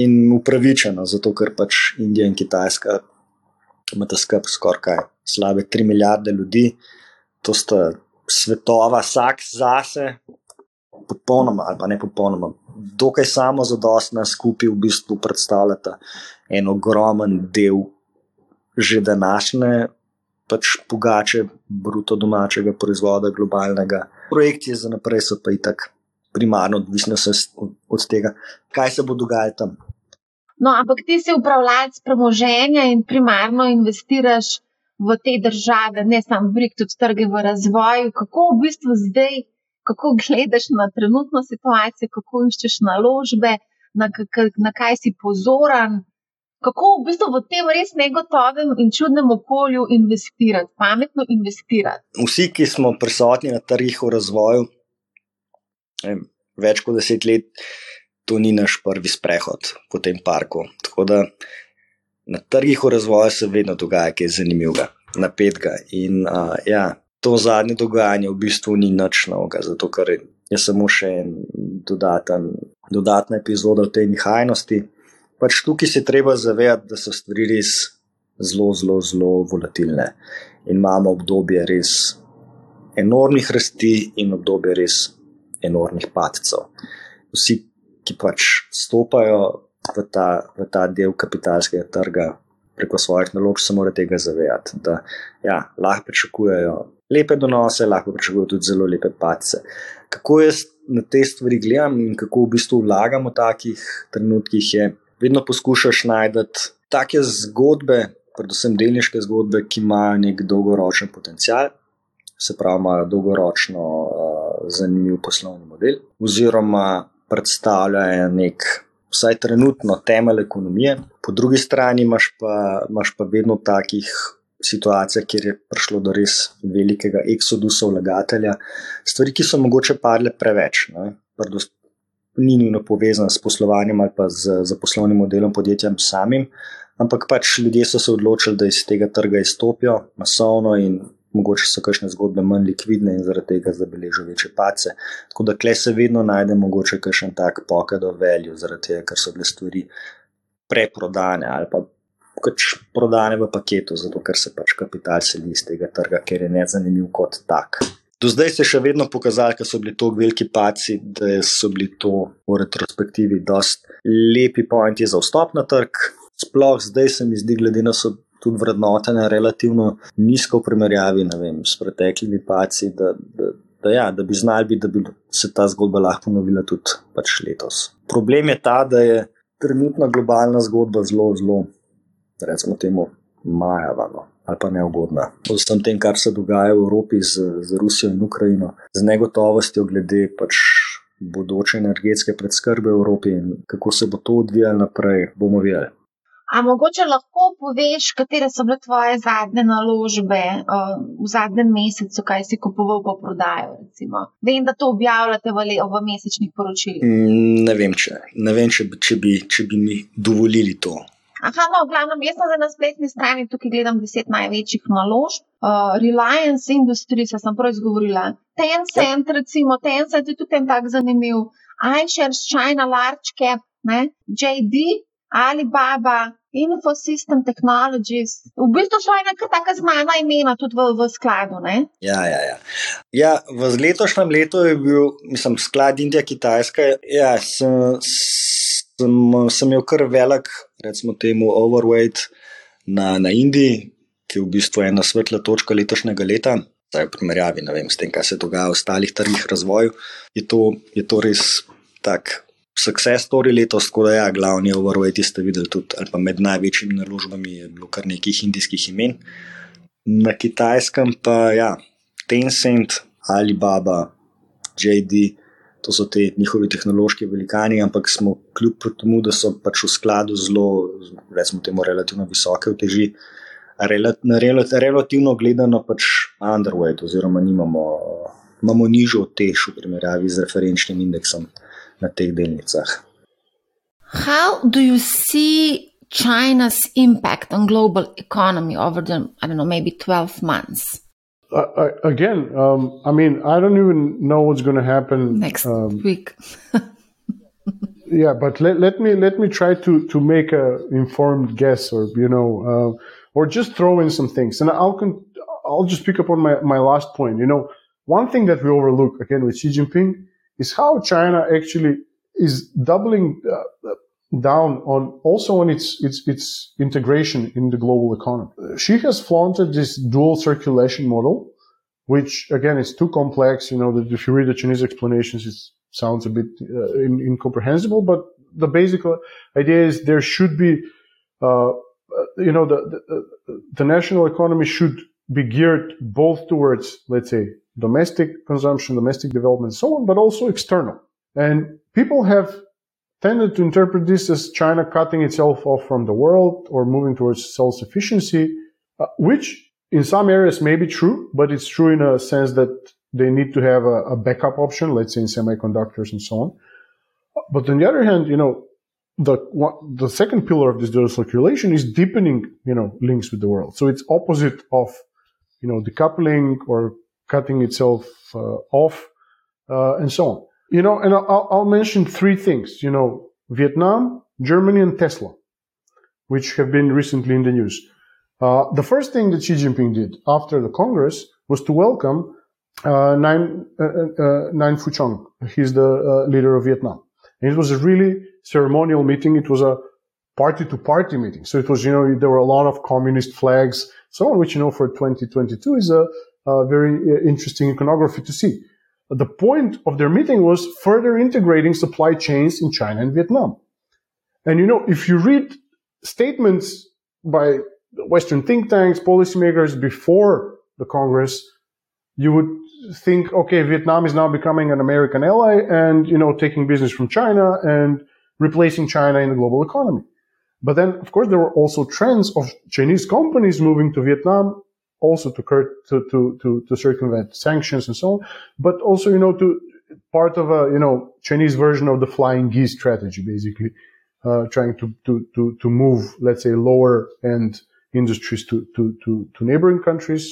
[SPEAKER 3] in upravičeno, zato ker pač Indija in Kitajska imata skrb skoraj slabe 3 milijarde ljudi, to sta svetova, vsak zase, popolnoma, ali ne popolnoma, dokaj samo zadostna skupaj v bistvu predstavljata en ogromen del že današnje. Pač pogače bruto domačega proizvoda, globalnega. Projekcije za naprej so pa itak primarno odvisne od, tega, kaj se bo dogajalo tam.
[SPEAKER 2] No, ampak ti si upravljalec premoženja in primarno investiraš v te države, ne samo v Brik, tudi trge v razvoju. Kako v bistvu zdaj kako gledaš na trenutno situacijo, kako iščeš naložbe, na, na kaj si pozoren, kako v bistvu v tem res negotovem in čudnem okolju investirati, pametno investirati.
[SPEAKER 3] Vsi, ki smo prisotni na trgih v razvoju, več kot deset let, to ni naš prvi sprehod po tem parku. Tako da na trgih v razvoju se vedno dogaja kaj zanimivega, napetega. In uh, ja, to zadnje dogajanje v bistvu ni nič novega, zato ker je samo še en dodaten, dodatna epizoda v tej nihajnosti. Pač tukaj se treba zavedati, da so stvari res zelo, zelo, zelo volatilne in imamo obdobje res enormnih rasti in obdobje res enormnih padcev. Vsi, ki pač stopajo v ta, v ta del kapitalskega trga preko svojih naložb, se morajo tega zavedati, da ja, lahko pričakujejo lepe donose, lahko pričakujejo tudi zelo lepe pace. Kako jaz na te stvari gledam in kako v bistvu vlagam v takih trenutkih, je vedno poskušaš najti take zgodbe, predvsem delniške zgodbe, ki imajo nek dolgoročen potencial, se pravi, imajo dolgoročno uh, zanimiv poslovni model, oziroma predstavljajo nek. Vsaj trenutno temelj ekonomije, po drugi strani imaš pa, imaš pa vedno takih situacija, kjer je prišlo do res velikega eksodusa vlagatelja, stvari, ki so mogoče padle preveč. Ni nujno povezan s poslovanjem ali pa z, z poslovnim modelom podjetja samim, ampak pač ljudje so se odločili, da iz tega trga izstopijo masovno in mogoče so kakšne zgodbe manj likvidne in zaradi tega zabeležijo večje pace. Tako da kle se vedno najde mogoče kakšen tak pocket of value, zaradi tega, ker so bile stvari preprodane ali pa pač prodane v paketu, zato ker se pač kapital seli iz tega trga, ker je nezanimiv kot tak. Do zdaj se je še vedno pokazalo, da so bili to veliki paci, da so bili to v retrospektivi dosti lepi pointi za vstop na trg. Sploh zdaj se mi zdi, glede na so tudi vrednotenja relativno nizko v primerjavi vem, s preteklimi paci, da, da, da, ja, da bi znali, da bi se ta zgodba lahko ponovila tudi pač letos. Problem je ta, da je trenutna globalna zgodba zelo, zelo, recimo, temu majavano ali pa neugodna. O vsem tem, kar se dogaja v Evropi z, z Rusijo in Ukrajino, z negotovostjo glede pač. Bodoče energetske predskrbe v Evropi in kako se bo to odvijalo naprej, bomo videli.
[SPEAKER 2] A mogoče lahko poveš, katere so bile tvoje zadnje naložbe uh, v zadnjem mesecu, kaj si kupoval po prodaju? Recimo. Vem, da to objavljate v, v mesečnih poročilih.
[SPEAKER 3] Mm, ne vem, če, ne vem če, če, bi, če bi mi dovolili to.
[SPEAKER 2] Aha, no, glavno, jaz sem na spletni strani tukaj gledam deset največjih naložb. Uh, Reliance Industries, sem prav izgovorila. Tencent, ja. recimo, Tencent je tudi en tak zanimiv. iShares, China, Large Cap, ne? JD, Alibaba, Infosystem Technologies, v bistvu so ena tako znana imena tudi v, v skladu.
[SPEAKER 3] Ja, ja, ja. ja, v letošnjem letu je bil, mislim, sklad Indija, Kitajska. Ja, sem, sem, sem imel kar velik, recimo, temu overweight na, na Indiji, ki je v bistvu ena svetla točka letošnjega leta. Zdaj, v primerjavi vem, s tem, kaj se dogaja v ostalih trgih razvoju, je to, je to res tak success story letos, tako da ja, glavni overweight ste videli tudi, ali pa med največjimi naložbami je bilo kar nekih indijskih imen. Na kitajskem pa ja, Tencent, Alibaba, JD, to so te njihovi tehnološki velikani, ampak smo kljub temu, da so pač v skladu zelo, recimo temu, relativno visoke v teži, relativno gledano pač underweight oziroma nimamo, imamo nižjo tež v primerjavi z referenčnim indeksom na teh delnicah.
[SPEAKER 1] How do you see China's impact on global economy over the, I don't know, maybe 12 months?
[SPEAKER 4] Uh, again, um, I mean, I don't even know what's going to happen
[SPEAKER 1] next um, week. *laughs*
[SPEAKER 4] yeah, but let, let me let me try to to make a informed guess, or you know, uh, or just throw in some things, and I'll con- I'll just pick up on my my last point. You know, one thing that we overlook again with Xi Jinping is how China actually is doubling uh, down on also on its, its, its integration in the global economy. She has flaunted this dual circulation model, which again is too complex. You know, that if you read the Chinese explanations, it sounds a bit uh, in, incomprehensible, but the basic idea is there should be, uh, uh you know, the, the, the national economy should be geared both towards, let's say, domestic consumption, domestic development, so on, but also external. And people have tended to interpret this as China cutting itself off from the world or moving towards self-sufficiency, uh, which in some areas may be true, but it's true in a sense that they need to have a, a backup option, let's say in semiconductors and so on. But on the other hand, you know, the the second pillar of this dual circulation is deepening, you know, links with the world. So it's opposite of, you know, decoupling or cutting itself uh, off, uh, and so on. You know, and I'll, I'll mention three things. You know, Vietnam, Germany, and Tesla, which have been recently in the news. Uh, the first thing that Xi Jinping did after the Congress was to welcome uh, Nguyen, uh, uh, Nguyen Phu Trong. He's the uh, leader of Vietnam. And it was a really ceremonial meeting. It was a party to party meeting. So it was, you know, there were a lot of communist flags, so on, which, you know, for 2022 is a, uh, very uh, interesting iconography to see. The point of their meeting was further integrating supply chains in China and Vietnam. And you know, if you read statements by Western think tanks, policymakers before the Congress, you would think, okay, Vietnam is now becoming an American ally and, you know, taking business from China and replacing China in the global economy. But then, of course, there were also trends of Chinese companies moving to Vietnam also to, to, to, to, circumvent sanctions and so on, but also, you know, to part of a, you know, Chinese version of the flying geese strategy, basically, uh, trying to, to, to, to move, let's say, lower end industries to, to, to, to neighboring countries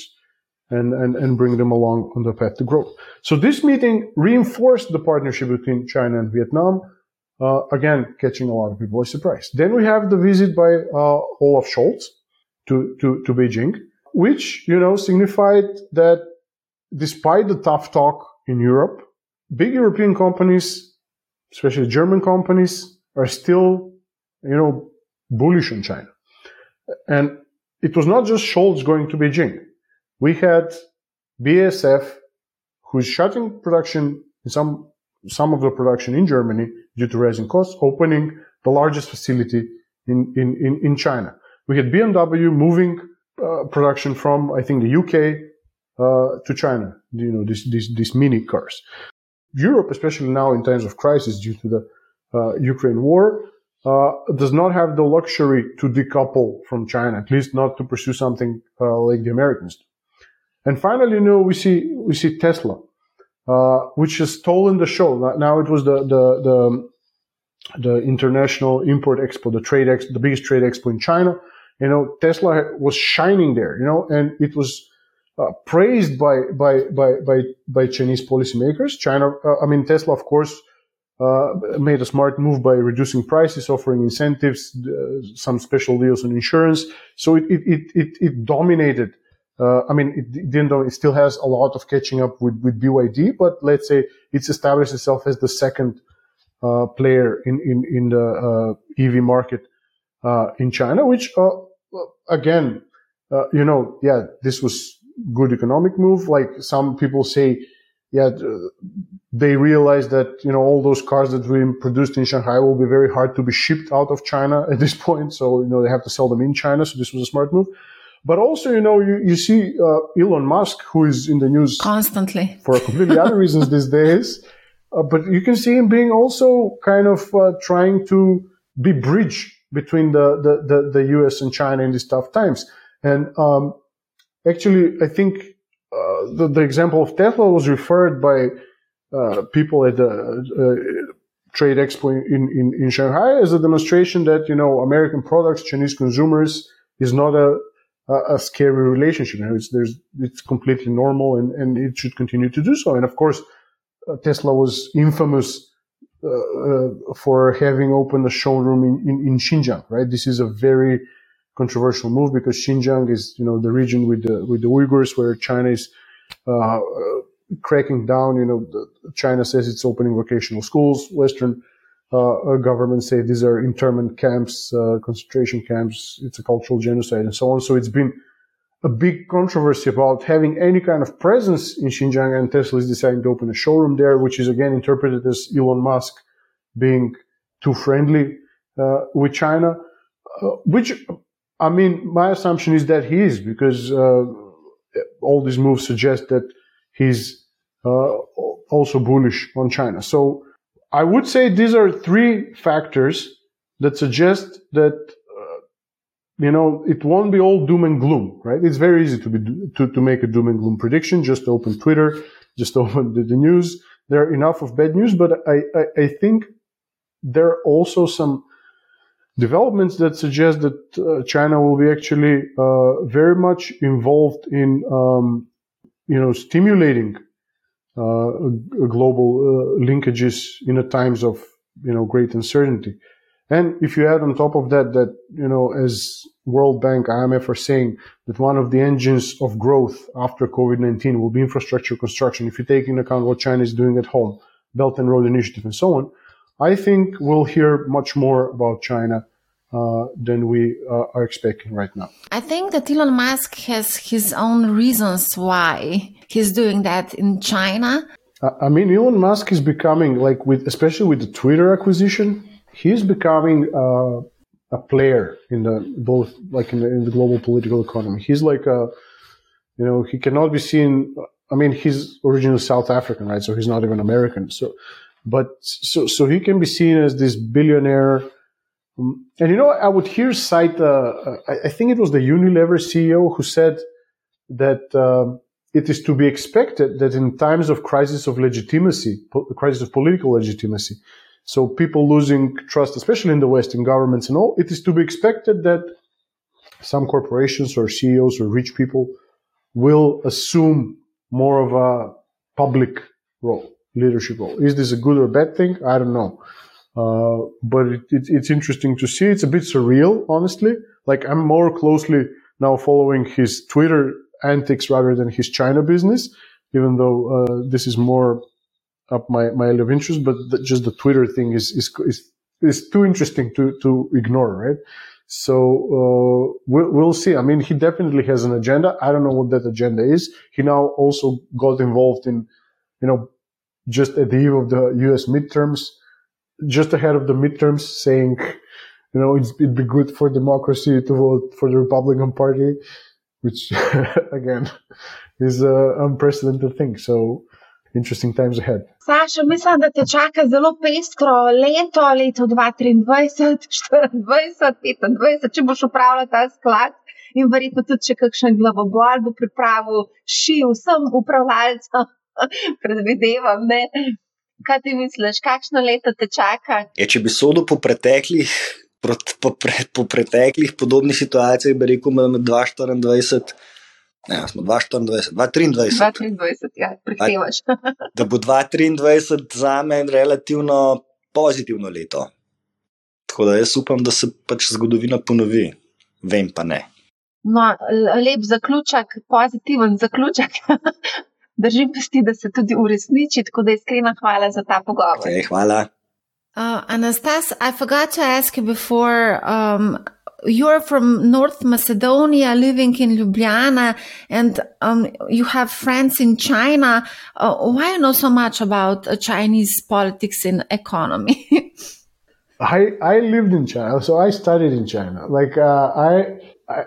[SPEAKER 4] and, and, and bring them along on the path to growth. So this meeting reinforced the partnership between China and Vietnam. uh, again, catching a lot of people by surprise. Then we have the visit by uh, Olaf Scholz to, to, to Beijing, which, you know, signified that despite the tough talk in Europe, big European companies, especially German companies, are still, you know, bullish on China. And it was not just Scholz going to Beijing. We had BASF, who's shutting production in some some of the production in Germany due to rising costs, opening the largest facility in, in, in, in China. We had BMW moving uh, production from, I think, the UK uh, to China, you know, these, these, these mini cars. Europe, especially now in times of crisis due to the uh, Ukraine war, uh, does not have the luxury to decouple from China, at least not to pursue something uh, like the Americans do. And finally, you know, we see we see Tesla, which has stolen the show. Now it was the the the, the international import expo, the trade expo, the biggest trade expo in China. You know, Tesla was shining there. You know, and it was uh, praised by by by by by Chinese policymakers. China, uh, I mean, Tesla, of course, uh, made a smart move by reducing prices, offering incentives, uh, some special deals on insurance. So it it it it, dominated uh, I mean, it, didn't it still has a lot of catching up with, with BYD, but let's say it's established itself as the second uh, player in, in, in the uh, EV market uh, in China, which, again, uh, you know, yeah, this was good economic move. Like some people say, yeah, they realize that, you know, all those cars that we produced in Shanghai will be very hard to be shipped out of China *laughs* at this point. So, you know, they have to sell them in China. So this was a smart move. But also, you know, you, you see uh, Elon Musk, who is in the news
[SPEAKER 1] constantly
[SPEAKER 4] for completely other *laughs* reasons these days. Uh, but you can see him being also kind of uh, trying to be bridge between the, the, the, the, US and China in these tough times. And um, actually, I think uh, the, the example of Tesla was referred by uh, people at the uh, trade expo in, in, in Shanghai as a demonstration that, you know, American products, Chinese consumers is not a a, a scary relationship. It's, it's completely normal and, and it should continue to do so. And of course, uh, Tesla was infamous for having opened a showroom in, in, in, Xinjiang, right? This is a very controversial move because Xinjiang is, you know, the region with the, with the Uyghurs where China is, uh, uh cracking down. You know, China says it's opening vocational schools. Western uh, governments say these are internment camps, uh, concentration camps, it's a cultural genocide and so on. So it's been a big controversy about having any kind of presence in Xinjiang and Tesla is deciding to open a showroom there, which is again interpreted as Elon Musk being too friendly uh, with China, uh, which I mean, my assumption is that he is because uh, all these moves suggest that he's uh, also bullish on China. So I would say these are three factors that suggest that you know it won't be all doom and gloom, right? It's very easy to be to, to make a doom and gloom prediction. Just open Twitter, just *laughs* open the, the news. There are enough of bad news, but I, I, I think there are also some developments that suggest that uh, China will be actually uh, very much involved in um, you know stimulating uh, global uh, linkages in a times of you know great uncertainty. And if you add on top of that that you know as World Bank, IMF are saying that one of the engines of growth after COVID-19 will be infrastructure construction. If you take into account what China is doing at home, Belt and Road Initiative, and so on, I think we'll hear much more about China uh, than we uh, are expecting right now.
[SPEAKER 1] I think that Elon Musk has his own reasons why he's doing that in China.
[SPEAKER 4] I mean, Elon Musk is becoming like with, especially with the Twitter acquisition, he's becoming uh, a player in the both like in the, in the global political economy. He's like a, you know, he cannot be seen. I mean, he's originally South African, right? So he's not even American. So, but so so he can be seen as this billionaire and you know, I would hear cite, uh, uh I think it was the Unilever CEO who said that uh, it is to be expected that in times of crisis of legitimacy, crisis of political legitimacy, so people losing trust, especially in the West, in governments and all, it is to be expected that some corporations or CEOs or rich people will assume more of a public role, leadership role. Is this a good or bad thing? I don't know. Uh, but it, it, it's interesting to see. It's a bit surreal, honestly. Like I'm more closely now following his Twitter antics rather than his China business, even though uh, this is more up my, my area of interest. But the, just the Twitter thing is, is, is, is too interesting to, to ignore, right? So uh, we'll, we'll see. I mean, he definitely has an agenda. I don't know what that agenda is. He now also got involved in, you know, just at the eve of the U.S. midterms, just ahead of the midterms, saying, you know, it'd be good for democracy to vote for the Republican Party, which *laughs* again is an unprecedented thing. So interesting times ahead.
[SPEAKER 2] Saša, mislim, da te čaka zelo pestro leto, leto 2023, 2024, 2025, če boš upravljal ta sklad in verjetno tudi, če kakšen glavobol bo pripravil ši vsem upravljalcem, *laughs* predvidevam, ne. Kaj ti misliš, kakšno leto te čaka?
[SPEAKER 3] Je, če bi sodel po preteklih, po, po, po preteklih podobnih situacijah, bi rekel, med 2024 Ne, smo 2024, 2023.
[SPEAKER 2] 2023, ja, prihtevaš.
[SPEAKER 3] da bo 2023 za me relativno pozitivno leto. Tako da jaz upam, da se pač zgodovina ponovi, vem pa ne.
[SPEAKER 2] No, lep zaključek, pozitiven zaključek. *laughs* Držim pesti, da se tudi uresniči, tako da iskrena hvala za ta pogovor.
[SPEAKER 3] Okay, hvala.
[SPEAKER 1] Uh, Anastas, I forgot to ask you before. Um, you're from North Macedonia, living in Ljubljana, and um, you have friends in China. Uh, why you know so much about uh, Chinese politics and economy? *laughs*
[SPEAKER 4] I I lived in China, so I studied in China. Like uh, I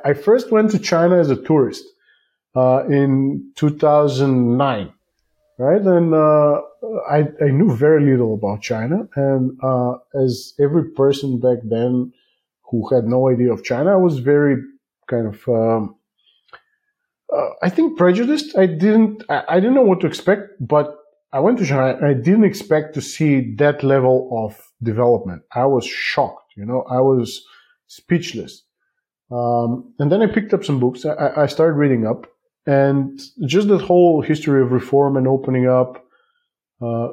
[SPEAKER 4] I first went to China as a tourist uh, in 2009, right? And uh, I I knew very little about China, and uh, as every person back then who had no idea of China. I was very kind of, um, uh, I think prejudiced. I didn't, I, I, didn't know what to expect, but I went to China. I didn't expect to see that level of development. I was shocked. You know, I was speechless. Um, and then I picked up some books. I, I started reading up, and just that whole history of reform and opening up. Uh,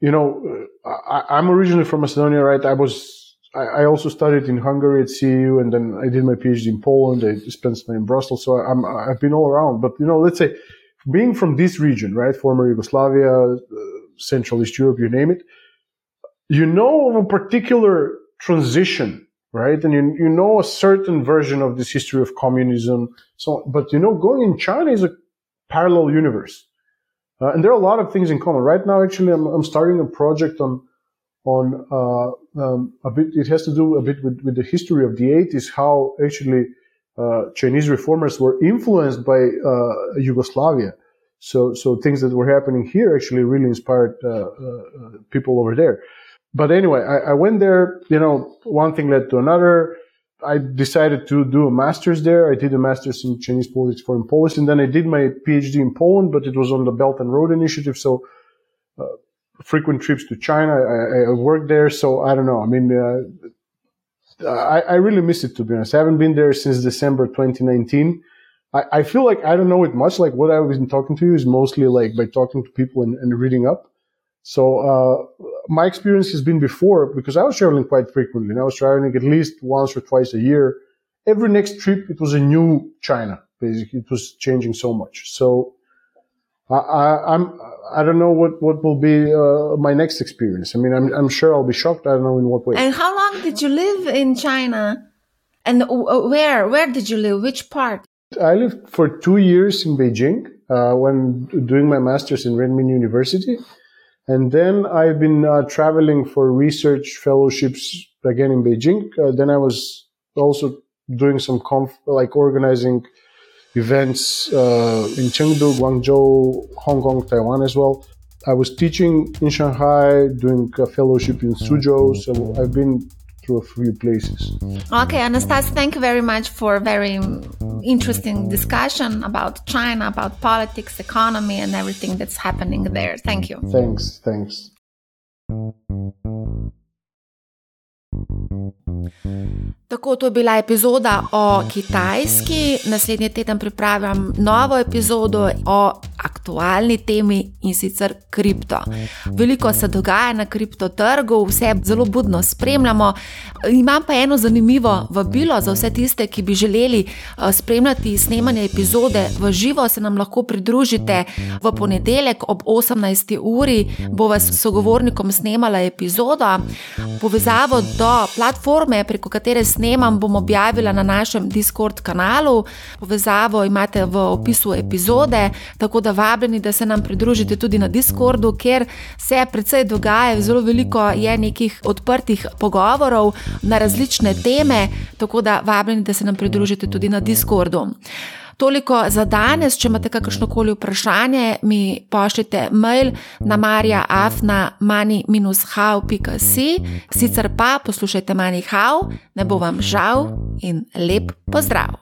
[SPEAKER 4] you know, I, I'm originally from Macedonia, right? I was I, also studied in Hungary at CEU, and then I did my PhD in Poland. I spent some time in Brussels, so I'm I've been all around. But you know, let's say being from this region, right, former Yugoslavia, uh, Central East Europe, you name it, you know of a particular transition, right, and you you know a certain version of this history of communism. So, but you know, going in China is a parallel universe, uh, and there are a lot of things in common. Right now, actually, I'm I'm starting a project on on uh, um, a bit. It has to do a bit with, with the history of the 80s, how actually uh, Chinese reformers were influenced by uh, Yugoslavia. So, so things that were happening here actually really inspired uh, uh, people over there. But anyway, I, I, went there. You know, one thing led to another. I decided to do a master's there. I did a master's in Chinese politics, foreign policy, and then I did my PhD in Poland, but it was on the Belt and Road Initiative. So uh, frequent trips to China. I, I worked there, so I don't know. I mean, uh, I, I, really miss it to be honest. I haven't been there since December 2019. I, I, feel like I don't know it much. Like what I've been talking to you is mostly like by talking to people and, and reading up. So uh, my experience has been before because I was traveling quite frequently. And I was traveling at least once or twice a year. Every next trip, it was a new China. Basically, it was changing so much. So I, I'm I don't know what what will be uh, my next experience. I mean, I'm I'm sure I'll be shocked. I don't know in what way.
[SPEAKER 1] And how long did you live in China? And where where did you live? Which part?
[SPEAKER 4] I lived for two years in Beijing uh, when doing my master's in Renmin University, and then I've been uh, traveling for research fellowships again in Beijing. Uh, then I was also doing some conf- like organizing events uh, in Chengdu, Guangzhou, Hong Kong, Taiwan as well. I was teaching in Shanghai, doing a fellowship in Suzhou, so I've been through a few places.
[SPEAKER 1] Okay, Anastas, thank you very much for a very interesting discussion about China, about politics, economy, and everything that's happening there. Thank you.
[SPEAKER 4] Thanks, thanks.
[SPEAKER 2] Tako, to je bila epizoda o Kitajski. Naslednji teden pripravljam novo epizodo o aktualni temi in sicer kripto. Veliko se dogaja na kriptotrgu, vse zelo budno spremljamo. Imam pa eno zanimivo vabilo za vse tiste, ki bi želeli eh, spremljati snemanje epizode v živo. Se nam lahko pridružite v ponedeljek ob 18. uri, bo vas sogovornikom snemala epizoda. Povezavo do platforme, preko katere snemam, bom objavila na našem Discord kanalu. Povezavo imate v opisu epizode, tako da vabljeni, da se nam pridružite tudi na Discordu, ker se precej dogaja, zelo veliko je nekih odprtih pogovorov na različne teme, tako da vabljeni, da se nam pridružite tudi na Discordu. Toliko za danes. Če imate kakršno koli vprašanje, mi pošljite mail na marjaafna-mani-how.si. Sicer pa poslušajte Mani How, ne bo vam žal in lep pozdrav!